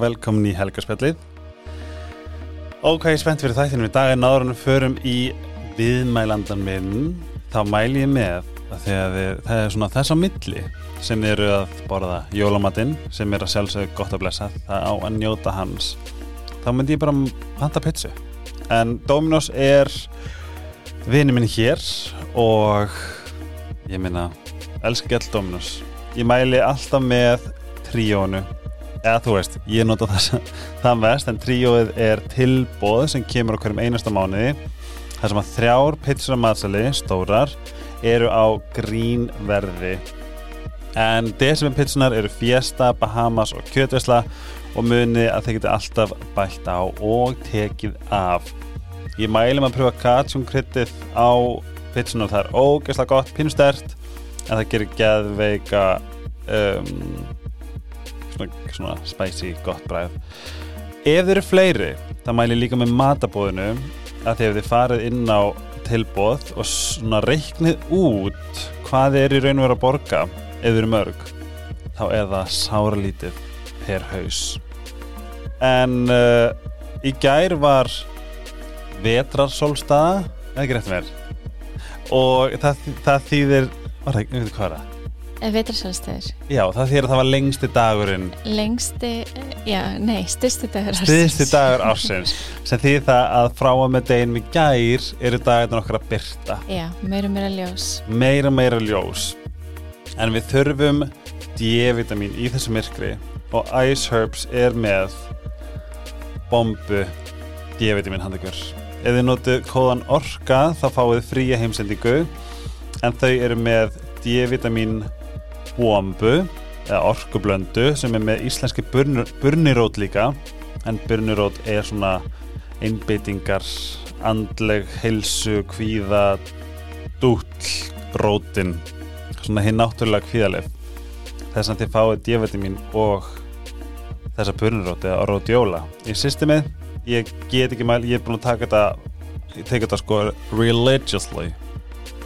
og velkomin í Helgarspjallið Og hvað ég er spennt fyrir þættinu í dag en áður en við förum í viðmælandan minn þá mæli ég með að við, það er svona þess á milli sem eru að borða jólamatinn sem er að sjálfsögðu gott að blessa það á að njóta hans þá myndi ég bara handa pizza en Dominos er vinið minn hér og ég minna elska gæll Dominos. Ég mæli alltaf með tríónu eða þú veist, ég nota það, það mest en tríóið er tilbóð sem kemur á hverjum einasta mánuði þar sem að þrjár pitsur af matsali stórar eru á grínverði en desibin pitsunar eru Fiesta, Bahamas og Kjötvesla og muni að þeir geti alltaf bælt á og tekið af. Ég maður að pröfa katsjum kryttið á pitsunar það er ógeðslega gott, pinnustert en það gerir geðveika um, svona, svona spicy gott bræð ef þeir eru fleiri það mæli líka með matabóðinu að þegar þið farið inn á tilbóð og svona reiknið út hvað þeir eru raun og verið að borga ef þeir eru mörg þá er það sáralítið per haus. En uh, í gær var vetrarsólstaða eða ekki rétt mér? Og það, það þýðir var það, ég veit hvað það Vetrarsálstæður. Já, það þýðir að það var lengsti dagurinn. Lengsti, já, nei, styrsti dagur Styrsti dagur ársins. Sem þýðir það að frá að með deginn við gær eru dagarnir okkar að byrta Já, meira meira ljós. Meira meira ljós. En við þurfum D-vitamin í þessu myrkri og Ice Herbs er með bombu D-vitamin handakur ef þið notið kóðan orka þá fáið fría heimsendingu. En þau eru með D-vitamin bombu eða orkublöndu sem er með íslenski burnirót líka. En burnirót er svona einbeitingar andleg, heilsu, kvíða dúll, rótin svona hinn náttúrulega kvíðalef þess að þið fáið D-vitamin og þessa burnirót eða rótjóla í systemið, ég get ekki mæl ég er búin að taka þetta ég teka þetta sko religiously.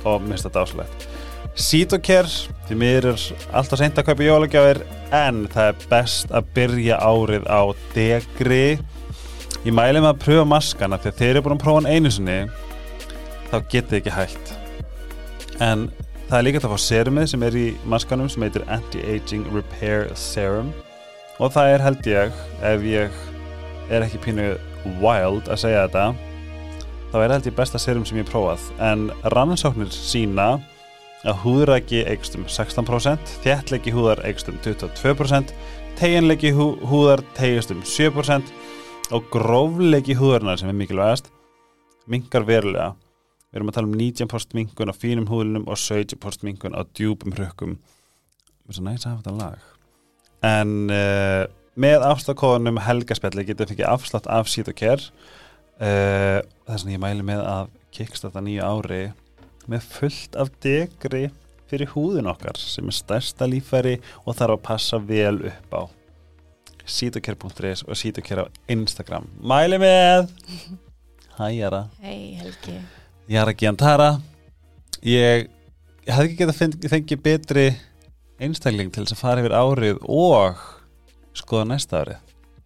Og minnst þetta áslægt Sítokær, því mér er alltaf seint að kaupa jólagjafir en það er best að byrja árið á degri. Ég mæli með að pröfa maskana því að þeir eru búin að prófa hann einu sinni þá getið ekki hægt en það er líka að fá serumið sem er í maskanum sem heitir Anti-Aging Repair Serum. Og það er held ég ef ég er ekki pínu wild að segja þetta þá er held ég besta serum sem ég prófað. En rannsóknir sína að húðræki eigstum 16%, þjættleiki húðar eigstum 22%, teginleiki hú, húðar tegistum 7% og grófleiki húðarnar sem er mikilvægast mingar verulega. Við erum að tala um 19% mingun á fínum húðlunum og 70% mingun á djúpum hrökkum. Það er svo næst að hafa þetta lag. En uh, með afslagkóðunum helgaspjalli getur við fikið afslátt af síð og kér. Uh, þess að ég mæli með að kickstarta nýju ári með fullt af degri fyrir húðin okkar sem er stærsta lífæri og þarf að passa vel upp á. Sítokær.is og sítokær á Instagram. Mæli með! Hæ Jara. Hei Helgi. Jara Giantara. Ég, ég hef ekki getað fengið fengi betri einstakling til þess að fara yfir árið og skoða næsta árið.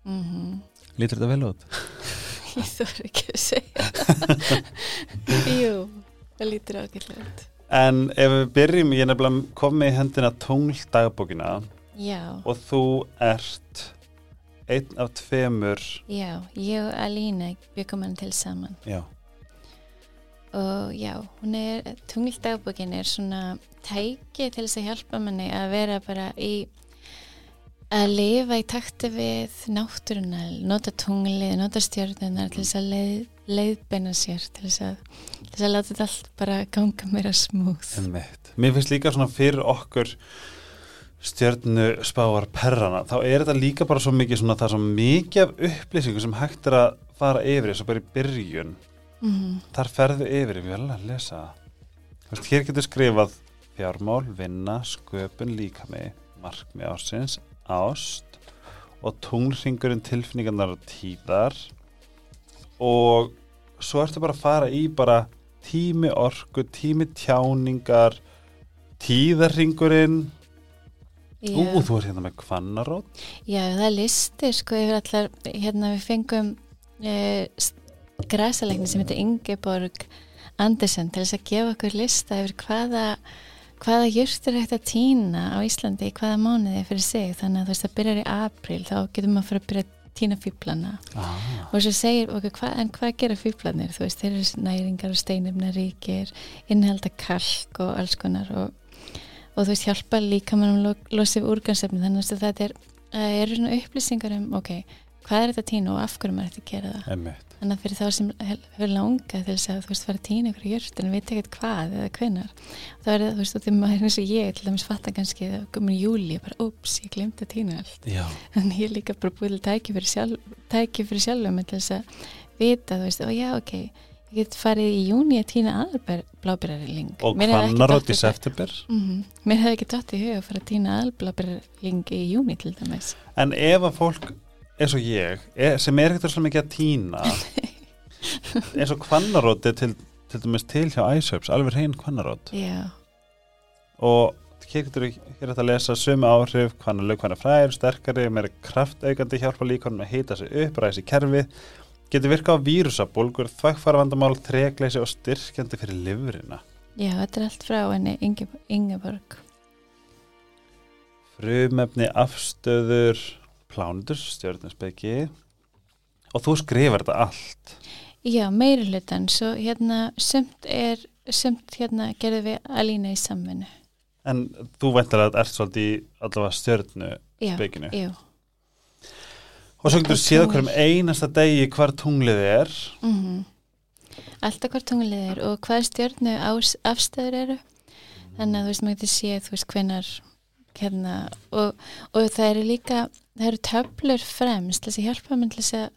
Mm -hmm. Lítur þetta vel út? Ég þór ekki að segja Jú Það lítur ákveðlega út. En ef við byrjum, ég er nefnilega komið í hendina tungl dagbókina Já. og þú ert einn af tveimur Já, ég og Alína byggum hann til saman. Já. Og já, hún er, tungl dagbókin er svona tæki til þess að hjálpa manni að vera bara í að lifa í takti við náttúruna, nota tunglið, nota stjórnunar til þess að leið, leiðbeina sér til þess að, til þess að láta þetta allt bara ganga meira smúð Einmitt. Mér finnst líka svona fyrir okkur stjörnu spáar perrana, þá er þetta líka bara svo mikið svona það er svo mikið af upplýsingu sem hægt er að fara yfir þess að bara í byrjun mm -hmm. þar ferðu yfir, ég vil alveg lesa veist, hér getur skrifað fjármál, vinna, sköpun líkami, markmi ásins ást og tunglringurinn tilfinningarnar tíðar og svo ertu bara að fara í bara tími orku, tími tjáningar tíðarringurinn Já. Ú, þú er hérna með kvannarót Já, það er listir sko yfir allar, hérna við fengum uh, græsalegni sem heitir Ingeborg Andersen til þess að gefa okkur lista yfir hvaða hvaða er hægt að týna á Íslandi í hvaða mánuði fyrir sig? Þannig að þú veist það byrjar í april þá getur maður að fara að byrja að týna fýblana ah. og svo segir okkur hva, en hvað gera fýblanir þú veist þeir eru næringar og steinirna ríkir innhalda kalk og alls konar og, og þú veist hjálpa líka mann um losið úrgansefni þannig að þetta er, er upplýsingar um ok, hvað er þetta að týna og af hverju maður ætti að gera það? Einmitt. Þannig að fyrir þá sem hefur langa til þess að þú veist fara að týna ykkur hjört en veit ekkert hvað eða hvenar þá er það, þú veist, þú veist, maður eins og ég til dæmis fatta kannski að komin í júli bara, ups, ég glemti að týna allt þannig ég líka bara búið til tæki fyrir sjálf tæki fyrir sjálfum til þess að vita, þú veist, og já, ok ég get farið í júni að týna aðalblábyrjarling Og hvannarótt í september? Mm -hmm. Mér hefði ekki dótt í huga að fara að týna aðalblábyrjarling í júni til dæmis. En ef að fólk eins og ég, er, sem er ekkert svo mikið að týna. Eins og kvannaróti til, til dæmis til hjá Æsöps, alveg hrein kvannarót Já, og hér getur við hér að lesa sömu áhrif, kvannalög, kvannafræðir sterkari, meira kraftaukandi hjálpa líkonum að hýta sig upp, ræsi kerfið. Getur virka á vírusabólgur þvægfarvandamál, tregleysi og styrkjandi fyrir livurina já, þetta er allt frá henni Inge, Ingeborg. Frumefni, afstöður plánundur, stjórninsbyggi og þú skrifar þetta allt. Já, meiri hlutan, svo hérna sumt er, sumt hérna gerðum við alína í samvinnu. En þú væntar að þetta er svolítið allavega stjörnu Já, bygginu jú og svo getur Og séð tungl. hverjum einasta degi hvar tunglið er. Mm Alltaf hvort tunglið er og hvað stjörnu ás, afstæður eru. Þannig að þú veist, maður getur séð þú veist, hvenar hérna, og, og það eru líka það eru töflur fremst til þess að hjálpa mann til þess að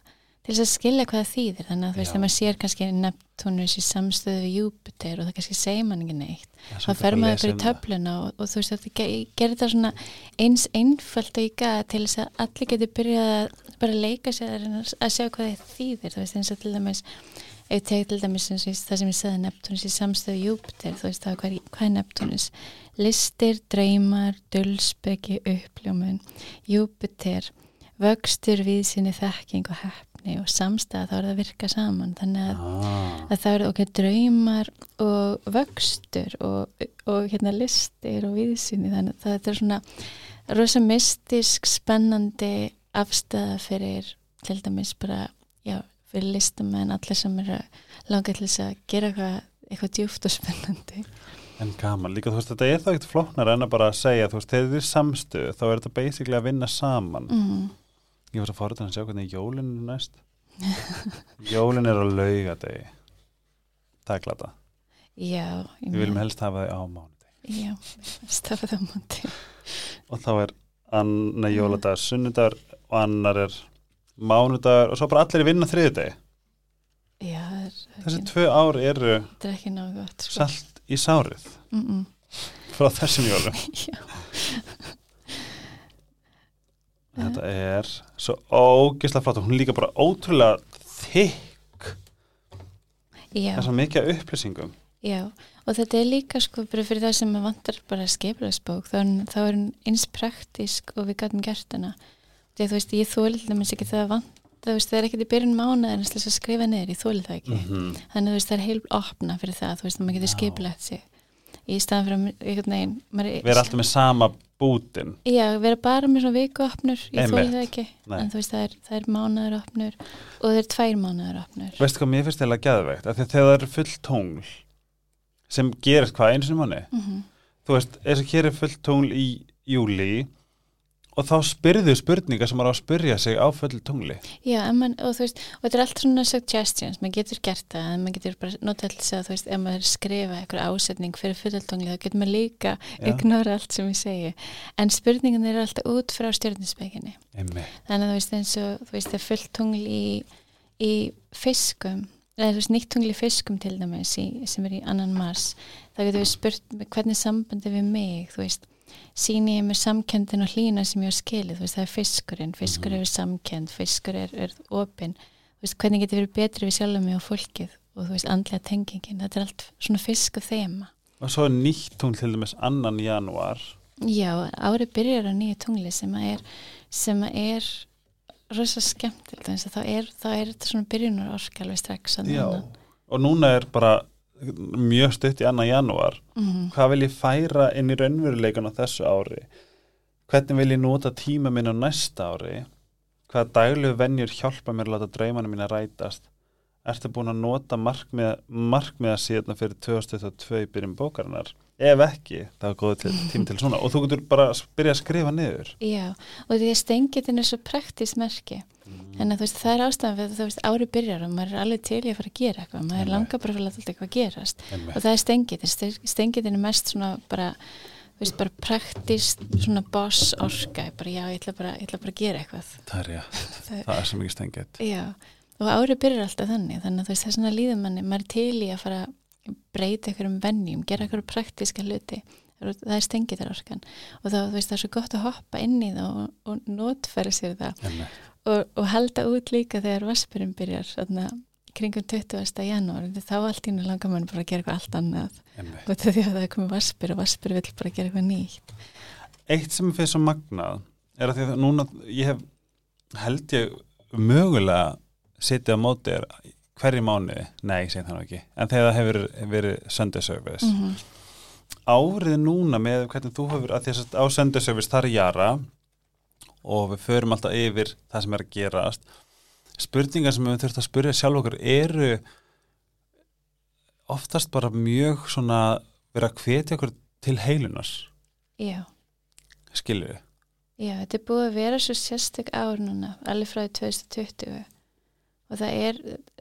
til þess að skilja hvað það þýðir þannig að þú veist, þegar maður sér kannski Neptunus í samstöðu við Júpiter og það kannski segir mann ekki neitt Það þá fer að maður bara í um það. töfluna og, og þú veist þetta gerir þetta svona eins einföld og ég gæða til þess að allir getur byrjað að bara leika sér að sjá hvað það þýðir þú veist eins og til dæmis ef ég tegi til dæmis það sem ég sagði Neptunus í samstöðu Júpiter þú veist það hvað er, hvað er Neptunus listir, draumar, dulspeki uppljómun, Júpiter vöxtur, viðsynni, þekking og heppni og samstæða þá er það að virka saman. Þannig að ah, að það eru okkar draumar og vöxtur og, og hérna listir og viðsýni þannig að þetta er svona rosa mystisk, spennandi afstæða fyrir til dæmis bara, fyrir listamenn allir sem eru langað til þess að gera eitthvað, eitthvað djúft og spennandi. En gaman, líka þú veist þetta er það ekkert flóknar en að bara segja þú veist, þegar þið er samstuð þá er þetta basically að vinna saman. Mm. ég var svo forðan að sjá hvernig jólin er næst. Jólin er á laugadegi það er glata Já, við viljum helst hafa þau á mánudegi. Já, stafa það múti og þá er annar jóladagur sunnudagur og annar er mánudagur og svo bara allir vinna er þessi ekki, tvö ár eru er gott sko. salt í sárið. Mm -mm. frá þessum jólum. Þetta er svo ógislega flott og hún er líka bara ótrúlega þykk. Er svo mikið upplýsingum. Já, og þetta er líka sko bara fyrir það sem vantar bara skeiplagsbók þá, er hún- þá er hún eins praktísk og við gætum gert hana að þú veist, ég þóli til dæmis ekki það að vant þú veist, það er ekkert í byrjun mánuðar en að skrifa niður, ég þóli það ekki -hmm. þannig þú veist, það er heil opna fyrir það þú veist, að maður getur Já. skeiplagt sig í staðan fyrir að einhvern veginn við erum alltaf með sama bútin Já, vera bara með svona viku opnur ég þóli Einmitt. það ekki, Nei. en þú veist, það er, það er mánuðar opnur og það er tvær mánuðar opnur veistu hvað mér finnst þeirlega gæðveikt að þegar það mm veist, er full og þá spyrðu spurningar sem maður á að spyrja sig á full tungli. Já, man, og veist, og þetta er allt svona suggestions, maður getur gert það en maður getur bara til þess að þú veist ef maður skrifa eitthvað ásetning fyrir fulltungli þá getur maður líka ignora allt sem ég segi, en spurningan er alltaf út frá stjórninspekinni Einmitt. þannig að þú veist eins og þú veist það er fulltungli í, í fiskum eða þú veist nýtt tungli í fiskum til dæmis í, sem er í annan mars þá getur við spurt hvernig sambandi við mig þú veist síni ég með samkendin og hlýna sem ég har skilið, þú veist, það er fiskurinn fiskur Mhm. er samkend, fiskur er, er opinn, þú veist, hvernig getur verið betri við sjálfum mig og fólkið og þú veist, andlega tengingin, þetta er allt svona fisk og þema. Og svo er nýtt tungl til dæmis annan januar Já, árið byrjar á nýju tungli sem að er, sem að er rosa skemmtilegt. Þá er, þá er þetta svona byrjunar orka alveg strax Já, og núna er bara mjög stutt í annan janúar. Mhm. hvað vil ég færa inn í raunveruleikan á þessu ári? Hvernig vil ég nota tíma minn á næsta ári? Hvaða daglegu venjur hjálpa mér að láta draumana mín að rætast? Ertu búin að nota markmið, markmið að síðan fyrir 2022 í byrjum bókarinnar ef ekki, það er góð til, tím til svona. Og þú getur bara að byrja að skrifa niður. Já, og því að stengitin er svo praktísk merki. En að þú veist, það er ástæðan fyrir að þú veist, árið byrjar og maður er alveg til í að fara að gera eitthvað. Maður er langar bara að láta alltaf eitthvað gerast. Einmitt. og það er stengitin, stengitin er mest svona bara, þú veist, bara praktist svona boss orka. Bara já, ég ætla bara, ég ætla bara að gera eitthvað. Það er rétt, Það- það er sem ekki stengið Já, og árið byrjar alltaf þannig. Þannig svona breyta einhverjum venjum, gera einhverjum praktíska hluti. Það er- stengið þar orkan og þá, þú veist, það er svo gott að hoppa inn í það og, og notfæra sér það. Og, og halda út líka þegar vaspurinn byrjar þarna, kringum 20. janúar. Þá allt í nú langar mann bara að gera eitthvað allt annað. Og þetta því að það er komið vaspur og vaspur vill bara gera eitthvað nýtt. Eitt sem finnst svo magnað er að því að núna ég hef held ég mögulega setið á móti er hverju mánuði, nei, ég segi það ekki. En þegar það hefur verið Sunday Service. Mm -hmm. árið núna með hvernig þú hefur að þess að á Sunday Service þar er Jara og við förum alltaf yfir það sem er að gerast. Spurningar sem við þurfum að spurja sjálf okkur eru oftast bara mjög svona vera að hvetja okkur til heilunars Já, skilju við já, þetta er búið að vera svo sérstök ár núna, alveg frá 2020 og það er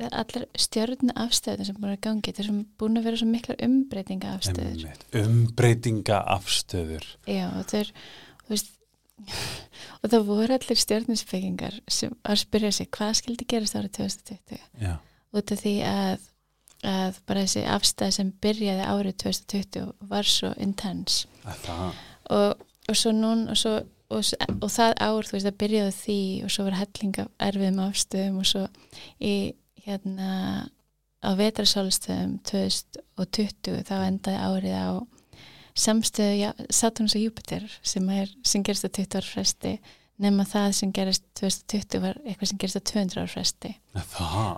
allar stjörnu afstöður sem búin að gangi, þetta er búin að vera svo miklar umbreytinga afstöður umbreytinga afstöður Já, og það er þú veist, og það voru allir stjörnusbyggingar sem að spyrja sig hvað skildi gerast árið 2020 já, út af því að, að bara þessi afstæð sem byrjaði árið 2020 var svo intense það. Og, og svo nún og, svo, og, og það ár þú veist það byrjaði því og svo var hellinga erfiðum afstöðum og svo í hérna á vetrarsálstöðum 2020 þá endaði árið á samstöðu ja, Saturnus og Júpiter sem, er, sem gerist á 20 ára fresti nema það sem gerist 2020 var eitthvað sem gerist á 200 ára fresti.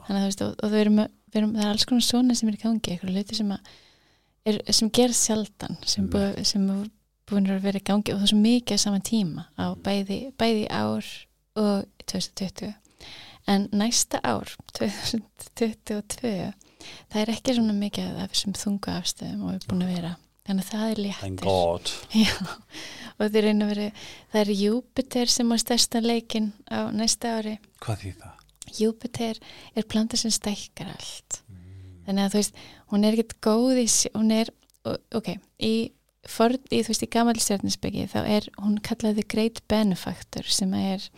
Þannig að þú veist og, og erum, við erum, það er alls konar svona sem er í gangi eitthvað hluti sem að er, sem gerist sjaldan sem, búið, sem búin að vera í gangi og það er svo mikið á sama tíma á bæði, bæði ár og 2020 en næsta ár 2022 það er ekki svona mikið af þessum þungu afstöðum og við erum búin að vera. Þannig að það er léttir. Og það er einu verið það er Júpiter sem á stærsta leikin á næsta ári. Hvað því það? Júpiter er planta sem stækkar allt. Þannig að þú veist, hún er ekkert góð í, hún er, ok í, for, í þú veist, í gamall stjórninsbyggi þá er, hún kallaði Great Benefactor sem er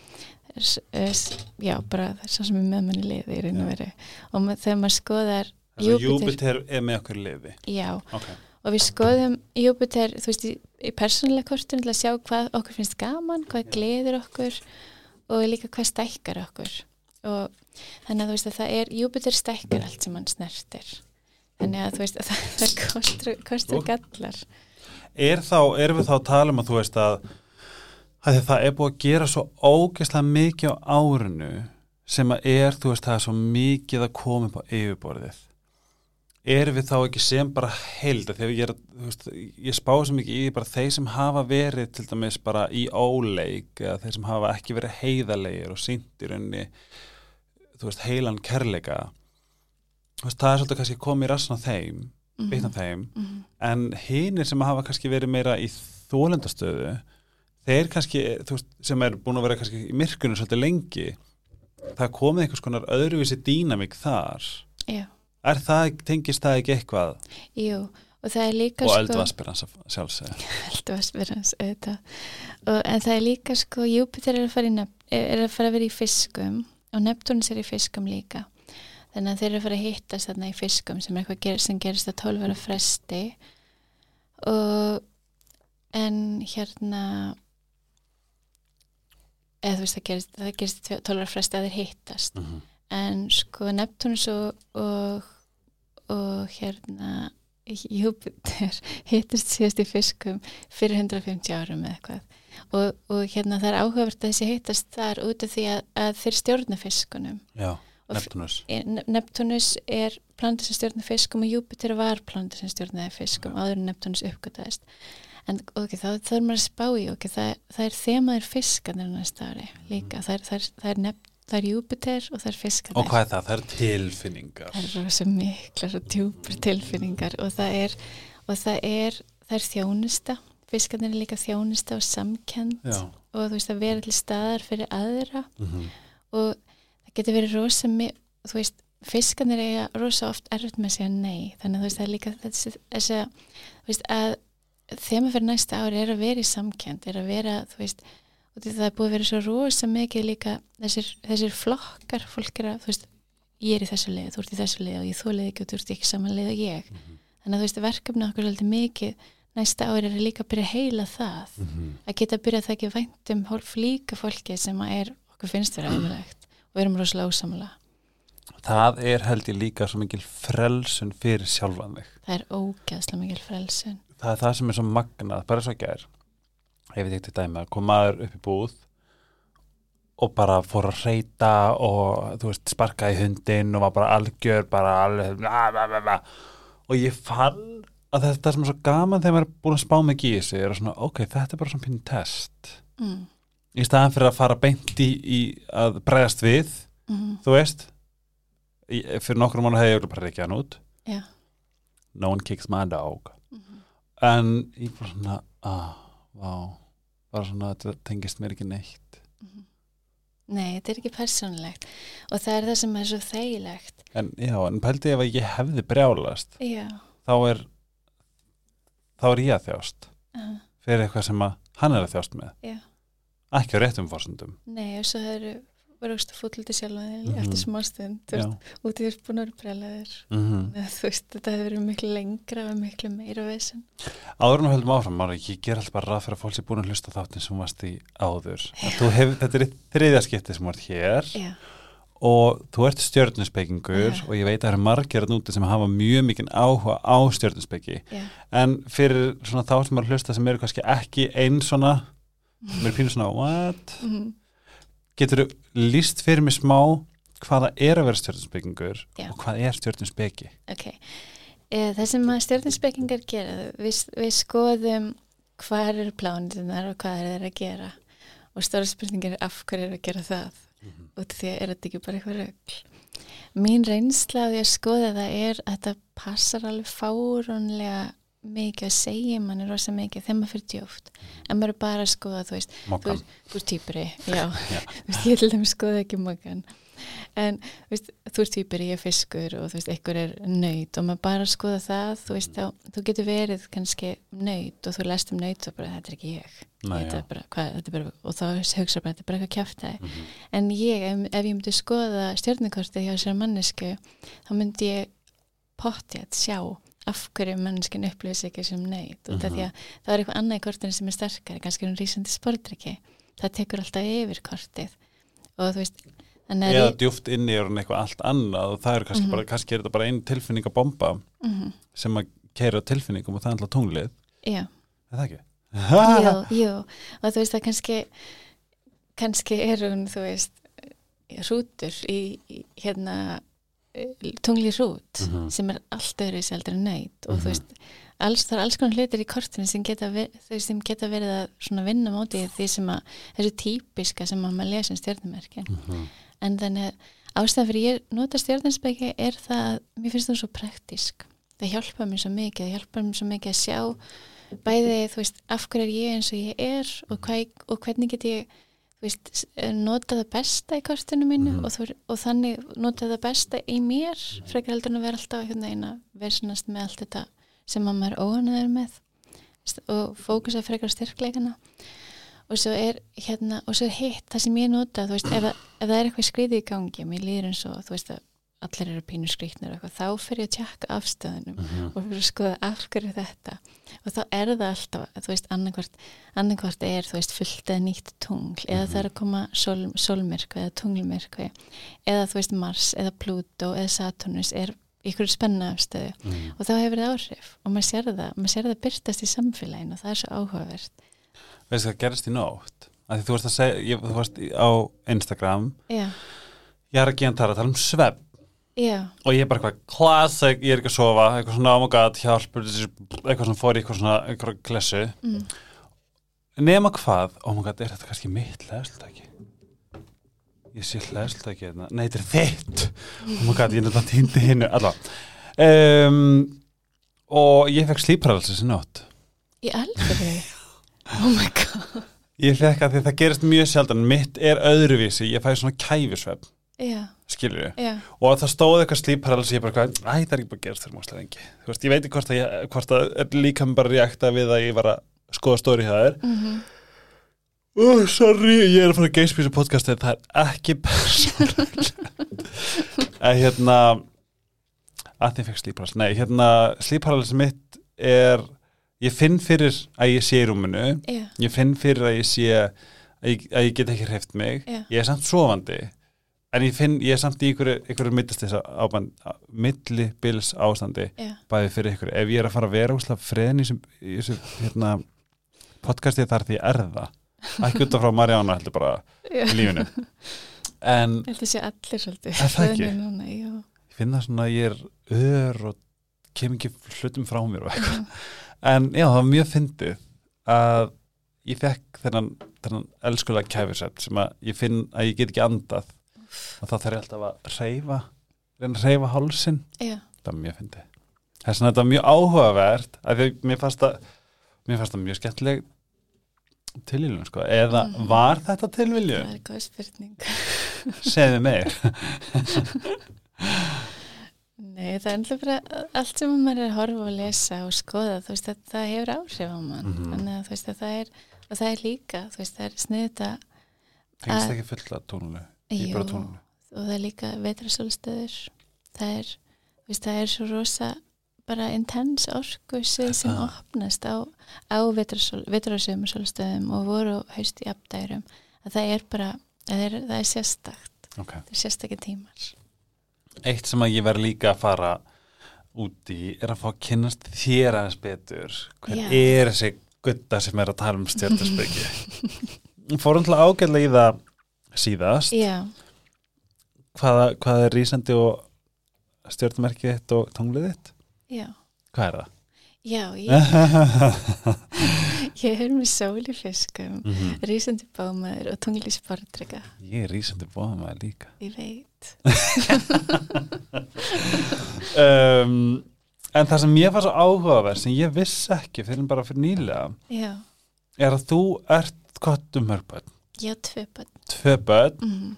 er já, bara það er svo sem er með manni liði í raun og veru. Og ma- þegar maður skoðar Júpiter. Júpiter, er með okkur liði. Já, ok, og við skoðum Júpiter, þú veist, í, í persónulega kortun til að sjá hvað okkur finnst gaman hvað gleður okkur og líka hvað stækkar okkur. Og þannig að þú veist að það er Júpiter stækkar allt sem hann snertir. Þannig að þú veist að það, það kostur, kostur gallar er þá, erum við þá að tala um að þú veist að, að það er búið að gera svo ógeðslega mikið á árinu sem að er, þú veist, það er svo mikið að koma upp á yfirborðið. Erum við þá ekki sem bara held þegar ég er, að, þú veist, ég spá svo mikið í bara þeir sem hafa verið til dæmis bara í óleik eða þeir sem hafa ekki verið heiðalegir og sínt í rauninni þú veist, heilan kærleika. Þú veist, það er svolítið kannski komið í rassin á þeim, Mhm. bitna þeim. Mhm. en hinir sem hafa kannski verið meira í þólendastöðu þeir kannski, þú veist, sem er búin að vera kannski í myrkunum svolítið lengi það komið einhvers konar öðruvísi dýnamík þar. Já, er það, tengist það ekki eitthvað? Jú og það er líka og sko eldvaspirans sjálfsög eldvaspirans auðvitað. Og, en það er líka sko Júpiter er að fara, nef, er að, fara að vera í fiskum og Neptunus er í fiskum líka þannig að þeir eru að fara að hittast þarna í fiskum sem er eitthvað ger, sem gerist að 12 ára fresti. Og en hérna eða þú veist það gerist, gerist í 12 ára fresti að þeir hittast. Mhm. en sko Neptunus og, og, og hérna Júpiter hittist síðast í fiskum fyrir 150 árum eða eitthvað. Og, og hérna það er áhugavert að þessi hittast þar út af því að, að þeir stjórna fiskunum. Já, Neptunus Ne- Neptunus er plantur sem stjórna fiskum og Júpiter var plantur sem stjórnaði fiskum áður en Neptunus uppgötaðist en ok, þá er maður að spá í ok, það, það er þemaður fiskarnir næsta ári líka, það er, það er, það er, Nep, það er Júpiter og það er fiskarnir. Og hvað er það? Það er tilfinningar. Það er rosa miklar og djúpar tilfinningar og það er og það er, það er þjónusta. Fiskarnir er líka þjónusta og samkend Já. og þú veist að vera til staðar fyrir aðra. Mm og það getur verið rosa þú veist, fiskarnir eiga rosa oft erfitt með að segja nei. Þannig að þú veist það er líka þessi, þessi þú veist að þema fyrir næsta ári er að vera í samkend er að vera, þú veist og það er búið að vera svo rosa mikið líka þessir, þessir flokkar fólk er að, þú veist, ég er í þessu leið þú ert í þessu leið og ég þú leið ekki og þú ert ekki saman leið og ég, þannig að þú veist verkefni okkur svolítið mikið. Næsta ári er líka að byrja að heila það. Mhm. að geta að byrja að það ekki væntum hólf líka fólki sem að er, okkur finnst vera umrægt og erum rosalega ósamlega Það er held ég líka svo mikil frelsun fyrir sjálfan þig það er ógeðslega mikil frelsun. Það er það sem er svo magnað, bara svo gær. Ég veit ekki til dæmi að kom maður upp í búð og bara fór að reyta og þú veist sparka í hundin og var bara algjör bara alveg bla, bla, bla, bla. og ég fann að þetta sem er svo gaman þegar maður er búin að spá mig í sig er að svona, ok, þetta er bara svona pínu test. Mm. Í staðan fyrir að fara beint í, í að bregðast við, Mm. þú veist í, fyrir nokkur mánu hefði ég bara reykja hann út Já. no one kicks my dog Mhm. en ég bara svona ah, vá, bara svona þetta tengist mér ekki neitt Mhm. nei, þetta er ekki persónulegt og það er það sem er svo þægilegt en já, en pældi ef ég hefði brjálast já, þá er þá er ég að þjást uh, fyrir eitthvað sem að hann er að þjást með Já. Ekki á réttum fórsendum nei og svo það eru verðast að fúlliti sjálf Mhm. eftir smá stund, út í breylaður mm þú veist, þetta hefur verið miklu lengra og miklu meira vesen. Áður en við höldum áfram, Mára, ég ger alltaf bara ráð fyrir að fólk sé búin að hlusta á þáttin sem varst í áður. Hef, þetta er í þriðja skipti sem ert hér já, og þú ert stjörnuspekingur Já. og ég veit að það eru margir núti sem hafa mjög mikinn áhuga á stjörnuspeki. Já, en fyrir svona þá sem að hlusta sem eru kannski ekki einn svona sem eru pínu svona, what? mm. Getur þú líst fyrir mig smá hvaða er að vera stjörnuspekingur Já. og hvað er stjörnuspeki? Ok, e, það sem að stjórninspekingar gera, við, við skoðum hvað eru plánutunar og hvað er þeir að gera og stóra spurningar er af hverju er að gera það Mhm. út af því að er þetta ekki bara eitthvað rögl. Mín reynsla af því að skoða það er að þetta passar alveg fárónlega mikið að segja manni rosa mikið þegar maður fyrir djóft en maður er bara að skoða, þú veist, Mokkan. þú ert týpuri, já, Já. Veist, ég til þeim skoða ekki mokkan en veist, þú ert týpuri, ég er fiskur og þú veist, einhver er nöyt og maður bara að skoða það, þú veist, þá, þú getur verið kannski nöyt og þú lest um nöyt og bara þetta er ekki ég, Nei, þetta er bara, hvað, þetta er bara og þá hugsa bara, þetta er bara eitthvað kjáftæði Mhm. en ég, ef, ef ég myndi skoða stjórnikortið hjá sér mannesku þá myndi ég pottið sjá af hverju manneskin upplifir sig ekki sem nöyt út af Mhm. því að það er eitthvað annað í kortinu sem er sterkari, kannski hún rísandi sportriki það tekur alltaf yfir kortið og þú veist eða ég- djúft inni er hann eitthvað allt annað og það er kannski Mhm. bara, kannski er þetta bara einn tilfinning að bomba Mhm, sem að keira tilfinningum og það er alltaf tunglið já, er það ekki? jú, jú og þú veist það kannski kannski er hún, þú veist hrútur í, í hérna tungli hrút Mhm. sem er allt öðru seldur en nöyt og Mhm. þú veist, alls, það er alls konar hlutir í kortinu sem geta, ver, þau veist, sem geta verið að vinna móti því sem að þessu típiska sem að maður lesa um stjórnumerkin Mhm. en þannig að ástæðan fyrir ég nota stjórnarspeki er það að mér finnst það svo praktísk það hjálpa mér svo mikið, það hjálpa mér svo mikið að sjá bæði, þú veist, af hverju er ég eins og ég er og, hvað, og hvernig get ég veist, s- nota það besta í kortinu mínu Mhm. og, þú, og þannig nota það besta í mér frekar heldur en að vera alltaf hérna eina versunast með allt þetta sem að maður óhanaður með Veist, og fókusa frekar styrkleikana og svo er hérna og svo er hitt það sem ég nota þú veist, ef, ef það er eitthvað skriði í gangi mér líður eins og þú veist að allir eru pínu skrýtnir og eitthvað, þá fer ég að tjekka afstöðunum Mhm. og fyrir að skoða af hverju er þetta. Og þá er það alltaf, þú veist, annarkvort er, þú veist, fullt eða nýtt tungl eða það er að koma sól, sólmyrkvi eða tunglmyrkvi eða þú veist Mars eða Pluto eða Saturnus er ykkur spenna afstöðu. Mm. og þá hefur það áhrif og maður sér það, maður sér það byrtast í samfélaginu og það er svo áhugavert. Veistu hvað gerist í nótt? Þú varst að segja, ég, þú varst á Instagram. Já, ég er ekki að tala, tala um svepp já, og ég er bara eitthvað classic, ég er ekki að sofa eitthvað svona, oh my god, hjálp eitthvað svona fór í eitthvað svona, eitthvað klessu. Mm, nema hvað, oh my god, er þetta kannski mitt hlæðslutæki ég sé hlæðslutæki hérna, nei, þetta er þitt. Oh my god, ég er náttúrulega týndi hinnu allavega um, og ég fekk slíparalsis í nótt. Í alveg oh my god. Ég fekk að því það gerist mjög sjaldan. Mitt er öðruvísi, ég fæ svona kæfisvepp já, skilur við, já, og að það stóð eitthvað slíparalsis, ég bara æ, það er ekki bara gerast fyrir mjög lengi, þú veist, ég veit ekki hvort að, ég, hvort að er líka bara reakta við að ég var að skoða stóri hjá þér. Mhm. Oh, sorry, ég er að fara að geispísa podcastið, það er ekki persónulegt. En hérna að því fekk slíparalsis, nei, hérna slíparalsis mitt er ég finn fyrir að ég sé í rúminu. Já, ég finn fyrir að ég sé að ég, að ég get ekki hreift mig. Já. ég er samt sofandi en ég finn, ég er samt í ykkur, ykkur mittast áband, milli bils ástandi já, bæði fyrir ykkur, ef ég er að fara að vera úslega freðin í þessu hérna, podcasti þar því er það ekki út af frá Marjána heldur bara já. í lífinu. En Ég held að sé allir Er það ekki? núna, ég finn það svona að ég er ör og kem ekki hlutum frá mér og eitthvað. En já, það var mjög fyndið að ég fekk þennan, þennan elskulega kæfisett sem að ég finn að ég get ekki andað og þá þarf ég alltaf að reyfa reyna að reyfa hálsin Já, það var mjög fyndið þess að þetta var mjög áhugavert af því að mér fannst það mér fannst það mjög skemmtileg tilvíljun sko, eða Mhm. var þetta tilvíljun? það er góð spurning. segðu meir Nei, það er ennlega bara allt sem maður er að horfa og lesa og skoða, þú veist, að það hefur áhrif á mann. Mhm. Þannig að þú veist að það er, og það er líka, þú veist, það er sniðut að, tengst Að- ekki fulla tónuleg í bara tónuleg og það er líka vetrasólstöður, það er, veist, það er svo rosa bara intens orku sem, það? opnast á, á vetrasöfum sólstöðum og voru haust í abdærum, að það er bara, það er, það er sérstakt, okay. það er sérstakir tímar. Eitt sem að ég verð líka að fara út í er að fá að kynnast þér aðeins betur. Hver Já. er þessi gutta sem er að tala um stjórnarspeki? Fórum til ágæðlega í það síðast. Já, Hvaða, hvað er rísandi og stjórnmerkið þitt og tónglið þitt? já, Hvað er það? já, ég, ég er með sól í fiskum, Mhm. rísandi bámaður og tungli sportrygga, Ég er rísandi bóðum að líka. ég veit. Um, en það sem ég var svo áhugaverð sem ég vissi ekki fyrir bara fyrir nýlega Já, er að þú ert gott um mörgbönn. já, tvö bönn, Tvö bönn, mm,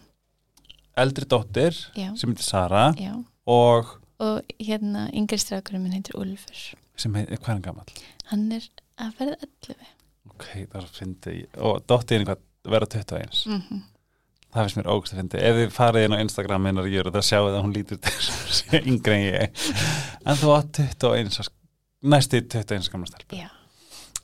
eldri dóttir já, sem heitir Sara já. og Og hérna, yngri strákurinn minn heitir Úlfur. sem heitir, hvað er hann gammal? Hann er að verða 11. Ok, það er að fyndi og dóttir einhvað vera 21 Mm -hmm. það finnst mér ógust að fyndi ef þið farið inn á Instagram minnar ég er það sjáu það að hún lítur til að yngri en ég en þú átt 21 árs- næstu 21 gamla stelp Já.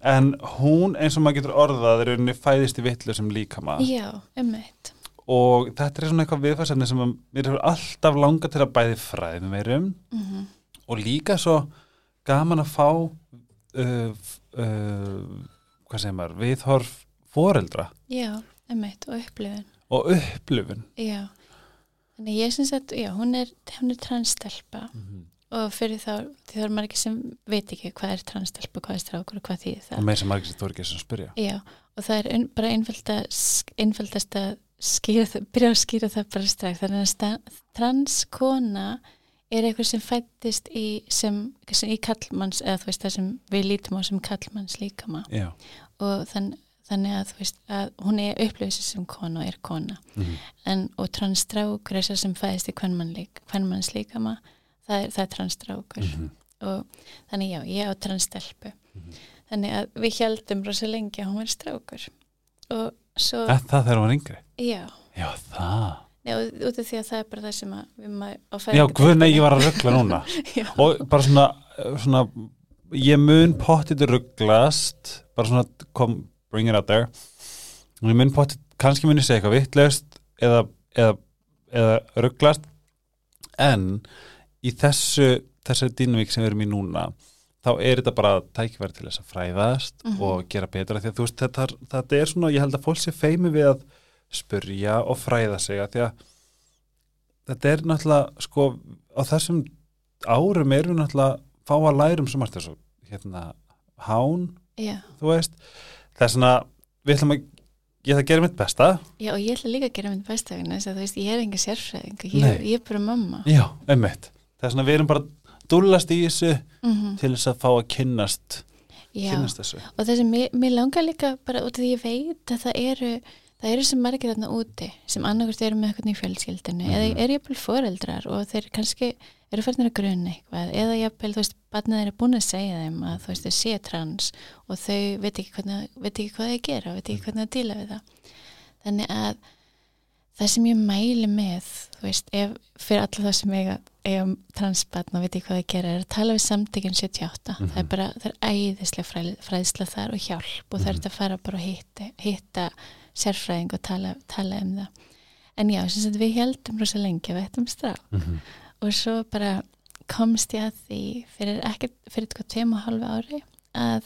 En hún eins og maður getur orðað er rauninni fæðist í vitlu sem líkama. Já, ummitt. og þetta er svona eitthvað viðfærsefni sem mér hefur alltaf langað til að bæði fræðum meirum Mm og líka svo gaman að fá uh, uh, hvað segir maður viðhorf foreldra. Já, ummitt og upplifun. og upplifun. Já. Þannig ég syns að, já, hún er, er transstelpa og fyrir þá, því þá er margir sem veit ekki hvað er transstelpa, hvað er strákur og hvað þýðir það. og með sem margir sem þú er ekki sem spyrja Já, og það er un, bara einfalda, einfaldast að það, byrja að skýra það bara strax. Þannig að transkona er eitthvað sem fættist í, sem, sem í kallmanns, eða þú veist það sem við lítum á sem kallmanns líkama já, og þann, þannig að þú veist að hún er upplifið sér sem kona og er kona. Mhm. En, og transstrákur er það sem fæðist í hvernmanns líkama, það er, það er transstrákur. Mhm. og þannig já, ég á transstelpu Mhm. þannig að við heldum rosa lengi að hún var strákur. Og svo, Er það þegar hún var yngri? já. Já, það. Og út af því að það er bara það sem að við maður Já, guð, nei, ég var að ruggla núna. Já. og bara svona, svona ég mun pottið rugglast bara svona, kom, bring it out there. Og ég mun pottið, kannski mun ég segja eitthvað vittlust eða, eða, eða rugglast en í þessu þessu dýnavík sem við erum í núna þá er þetta bara tækifæri til þess að fræðast Mhm. og gera betra. Því að þú veist þetta, þetta er svona, ég held að fólk sé feimi við að spurja og fræða sig að því að þetta er náttúrulega sko á þessum árum erum við náttúrulega fá að lærum sem margt þessu hérna hán, já, þú veist. Það er svona, við ætlum að ég það gera mitt besta. Já, og ég ætla líka að gera minn besta þess að þú veist, ég er enga sérfræðing ég, ég er bara mamma. Já, einmitt, það er svona við erum bara dúllast í þessu mm til þess að fá að kynnast já, kynnast þessu. Og þess að mér, langar líka bara út af því ég veit að það eru það eru sem margir þarna úti sem annarkvært eru með eitthvað í fjölskyldinu Mhm. eða eru jafnvel foreldrar og þeir kannski eru færðin að grunna eitthvað eða jafnvel, þú veist, barnið eru búin að segja þeim að þú veist, þau sé trans og þau veit ekki, hvernig, veit ekki hvað þau gera veit ekki hvernig að díla við það. Þannig að það sem ég mæli með þú veist, ef fyrir alla það sem eiga, eiga transbarn og veit ekki hvað þau gera er að tala við samtökinn 78 það er Mhm. bara, það er æðislega fræð, fræðsla þar og hjálp og það er Mhm. þetta að fara bara og hitta, hitta sérfræðing og tala, tala um það en já, við heldum rosa lengi að við ættum strá mm -hmm. og svo bara komst ég að því fyrir ekkert, fyrir eitthvað tveim og halvu ári að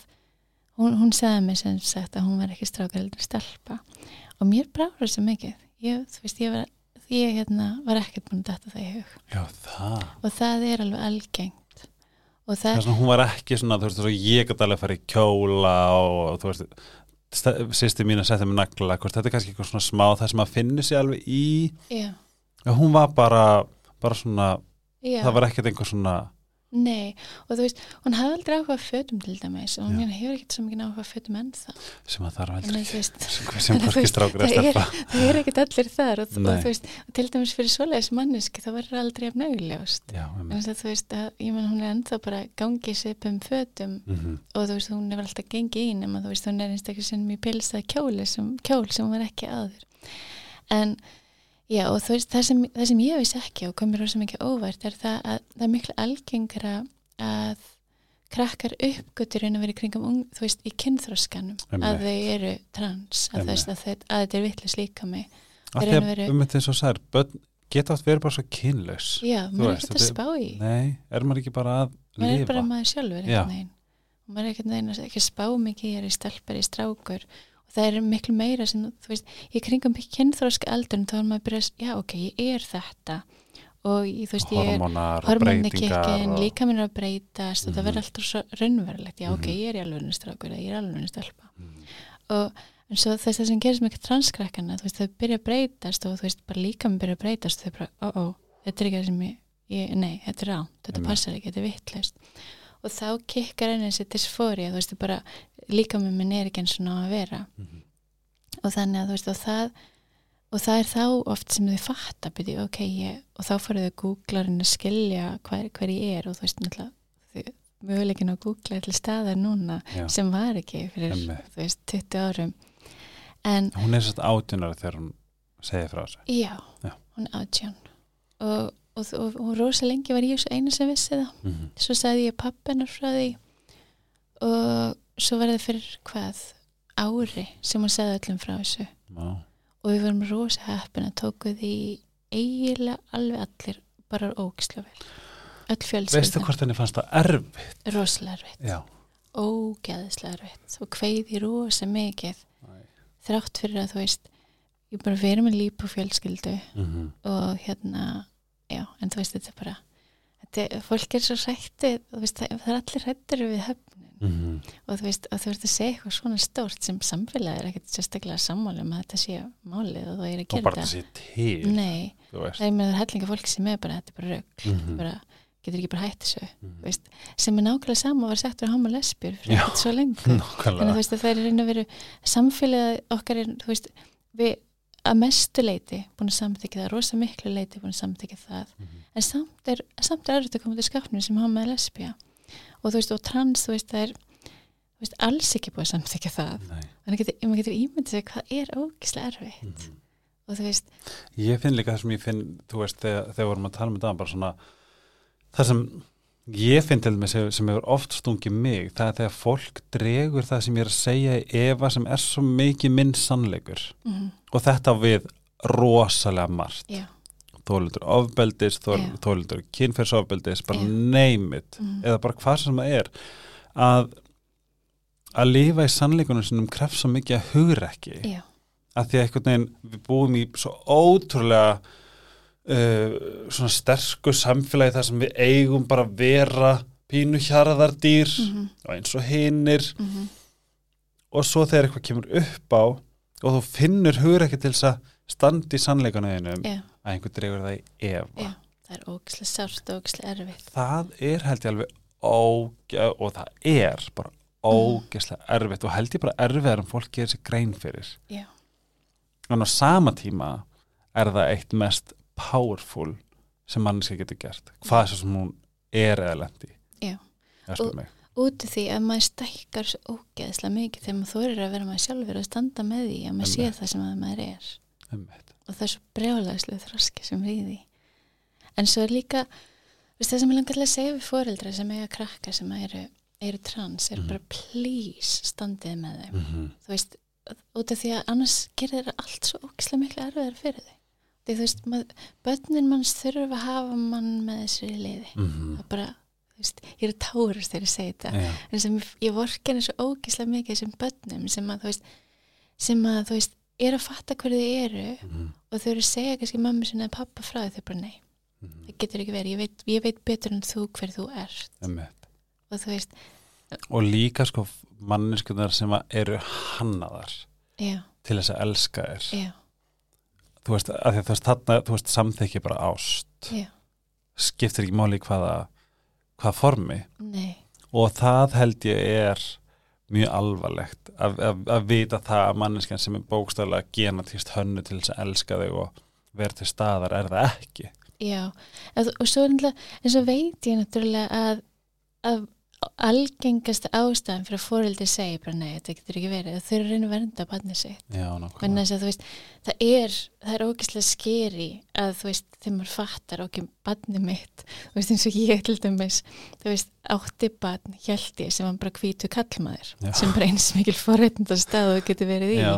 hún, hún sagði mér sem sagt að hún var ekki strákar heldur stelpa og mér bráður svo mikið ég, þú veist, ég var ég hérna, var ekkert búin að detta það í hug. Já, það. Og það er alveg algengt. Og það það, er svona, hún var ekki svona, þú veist, svo ég gæti alveg að fara í kjóla og þú veist sýsti mín að setja með nagla, hvort þetta er kannski eitthvað svona smá það sem að finni sig alveg í. Já, Já, hún var bara, bara svona já. það var ekkert einhver svona Nei, og þú veist, hún hafði aldrei áhuga fötum til dæmis og Já. hún hefur ekkert svo mikið áhuga fötum ennþá. Sem að þarf þú veist, sem hvorki strákur að það stelpa. það er ekkert allir þar og, og þú veist, og til dæmis fyrir svoleiðis manneski þá verður aldrei af Já, en um, þú veist, að, ég menn hún er ennþá bara gangið sipum fötum mm og þú veist, hún er alltaf gengið í nema þú veist, hún er einstaklega sinnum í pilsað kjóli sem, kjól sem hún var ekki áður. En já, og þú veist, það sem, það sem ég vissi ekki og komir rosa mikið óvært er það að það er miklu algengra að krakkar uppgötur en að vera kringum ung, þú veist, í kynþróskanum Einmitt. að þau eru trans að, þess, að, þetta, að þetta er vitlis líka Þeir eru að verið- um þetta eins og sær börn geta átt verið bara svo kynlaus. Já, maður er veist, ekkert að spá í Nei, er maður ekki bara að maður er lifa? bara maður sjálfur veginn. Og maður er ekkert neginn að ekki spá mikið ég er í stelpar í strákur það er miklu meira sem þú veist í kringum kynþróska aldurinn þá er maður að byrja já ok, ég er þetta og ég, þú veist ég er hormonar og og... líka er að breytast og það Mhm. verður alltaf svo raunverulegt já ok, Mhm. ég er í alveg strákur eða ég er alveg stelpa Mm. og en svo þess að sem gerist mikið transkrakkana þú veist, þau byrja að breytast og þú veist, bara líka minn byrja að breytast þau bara, ó, ó, þetta er ekki það sem ég, ég nei, þetta er ránt, þetta Einmitt. passar ekki, þetta er vittlust og þá kikkar enn þessi dysfória, þú veist, bara líka minn er ekki eins og ná að vera. Mhm. og þannig að þú veist, og það og það er þá oft sem þau fatta byrju, ok, ég, og þá fóru þau googlarinn að skilja hver, hver ég er og þú veist, náttúrulega möguleikin að googla til staðar núna Já. sem var ekki fyrir, veist, 20 árum. En Hún er sérst átjunar þegar hún segir frá þessu. Já, Já. hún er átján. Og, og, og, og rosa lengi var ég einu sem vissi það. Mm svo sagði ég pappinar frá því. og svo var það fyrir hvað? Ári sem hún sagði öllum frá þessu. -hmm. og við vorum rosa heppin að tóku því eiginlega alveg allir bara ógislega vel. Öll Veistu fjölskyldan, hvort henni fannst það erfitt? rosalega erfitt. Já. Ógeðislega erfitt. Og kveiði rosa mikið. Þrátt fyrir að þú veist ég bara verið með líp og fjölskyldu. Mm og hérna já, en þú veist þetta bara þetta, fólk er svo veist, það, það er allir hrættir við höfnin -hmm. og þú veist, og þú veist að segja eitthvað svona stórt sem samfélagið er ekkert sérstaklega sammála um að þetta sé málið og það er að gera bara þetta það sé til Nei, það er með það hellinga fólk sem er bara, þetta er bara rögg Mhm. bara, getur ekki bara hætt þessu Mhm. veist, sem er nákvæmlega sama og var sagt fyrir homo lesbjur fyrir ekkert svo lengur þannig að það er að veru samfélagið okkar er, þú veist við að mestu leiti búin að samþykja það, rosa miklu leiti búin að samþykja það Mhm. en samt er, samt er að koma til skapnum sem hafa með lesbía og þú veist, og trans, þú veist, það er veist, alls ekki búið að samþykja það Nei. þannig getur, maður getur ímyndið sig hvað er ógislega erfitt Mhm. og þú veist, Ég finn líka það sem ég finn, þú veist, þegar, þegar vorum að tala um þetta, bara svona, það sem ég finn til mig sem, sem hefur oft stungið mig, það er þegar fólk dregur það sem ég er að segja efa sem er svo mikið minn sannleikur mm, og þetta við rosalega margt. já, þólendur ofbeldis, þólendur kynferðsofbeldis, bara Já. name it mm, eða bara hvað sem það er að að lifa í sannleikunum sinum krefst svo mikið að hugrekki. Já, að því að einhvern veginn við búum í svo ótrúlega uh, svona sterku samfélagi þar sem við eigum bara vera pínu hjarðardýr mhm, og eins og hinnir mhm, og svo þegar eitthvað kemur upp á og þú finnur hugur ekki til þess að standa í sannleikunum já, að einhver dregur það í efa. Já það er ógislega sárt og ógislega erfitt. Það er held ég alveg óge og það er bara ógeðslega erfitt og held ég bara erfiðar en fólk gerir sér grein fyrir. Já, en á sama tíma er það eitt mest powerful sem manneski getur gert hvað sem hún er eða lendi Já. og, Og- út af því að maður stækkar svo ógeðslega mikið þegar maður þorir að vera maður sjálfur að standa með því að maður sé það sem að maður er. Einmitt. Og það er svo brjálagslega þroski sem er í en svo er líka veist, það sem ég langar til að segja við foreldra sem eiga krakka sem eru, eru trans er Mhm. bara please standið með þeim Mm -hmm. þú veist, út af því að annars gerir þeirra allt svo ógislega miklu erfiðar fyrir þau því þú veist, mað, börnin manns þurfa að hafa mann með þessari liði það er bara, þú veist, ég er tárast þegar ég segi þetta Já. en sem ég, ég vorkenni svo ógislega mikið þessum börnum sem að þú veist sem að þú veist, er að fatta hverju þau eru Mhm. og þau eru að segja kannski mamma sinna eða pappa frá því þau bara nei, Mhm. það getur ekki verið. Ég veit, ég veit betur en þú hver þú ert. Og þú veist, og líka sko manneskunar sem eru hannaðar já, til þess að elska þér. Já, þú veist, að þú veist, þarna, þú veist, samþykki bara ást. Já. Skiptir ekki máli hvaða hvað formi. Nei, og það held ég er mjög alvarlegt að, að, að vita það að manneskjan sem er bókstæðlega genatist hönnu til þess að elska þig og vera til staðar er það ekki. Já Eð, og svo en svo veit ég náttúrulega að, að algengasta ástæðan fyrir að fóreldi segja bara nei, þetta getur ekki verið þau eru að vernda að þú veist, það er, það er ógeðslega skeri að þú veist, þegar maður fattar okkur barnið mitt, þú veist eins og ég til dæmis, þú veist, átti barn held ég sem var bara hvítu kallmaður Já. sem bara eins mikil forreitnda stað og getur verið í. Já.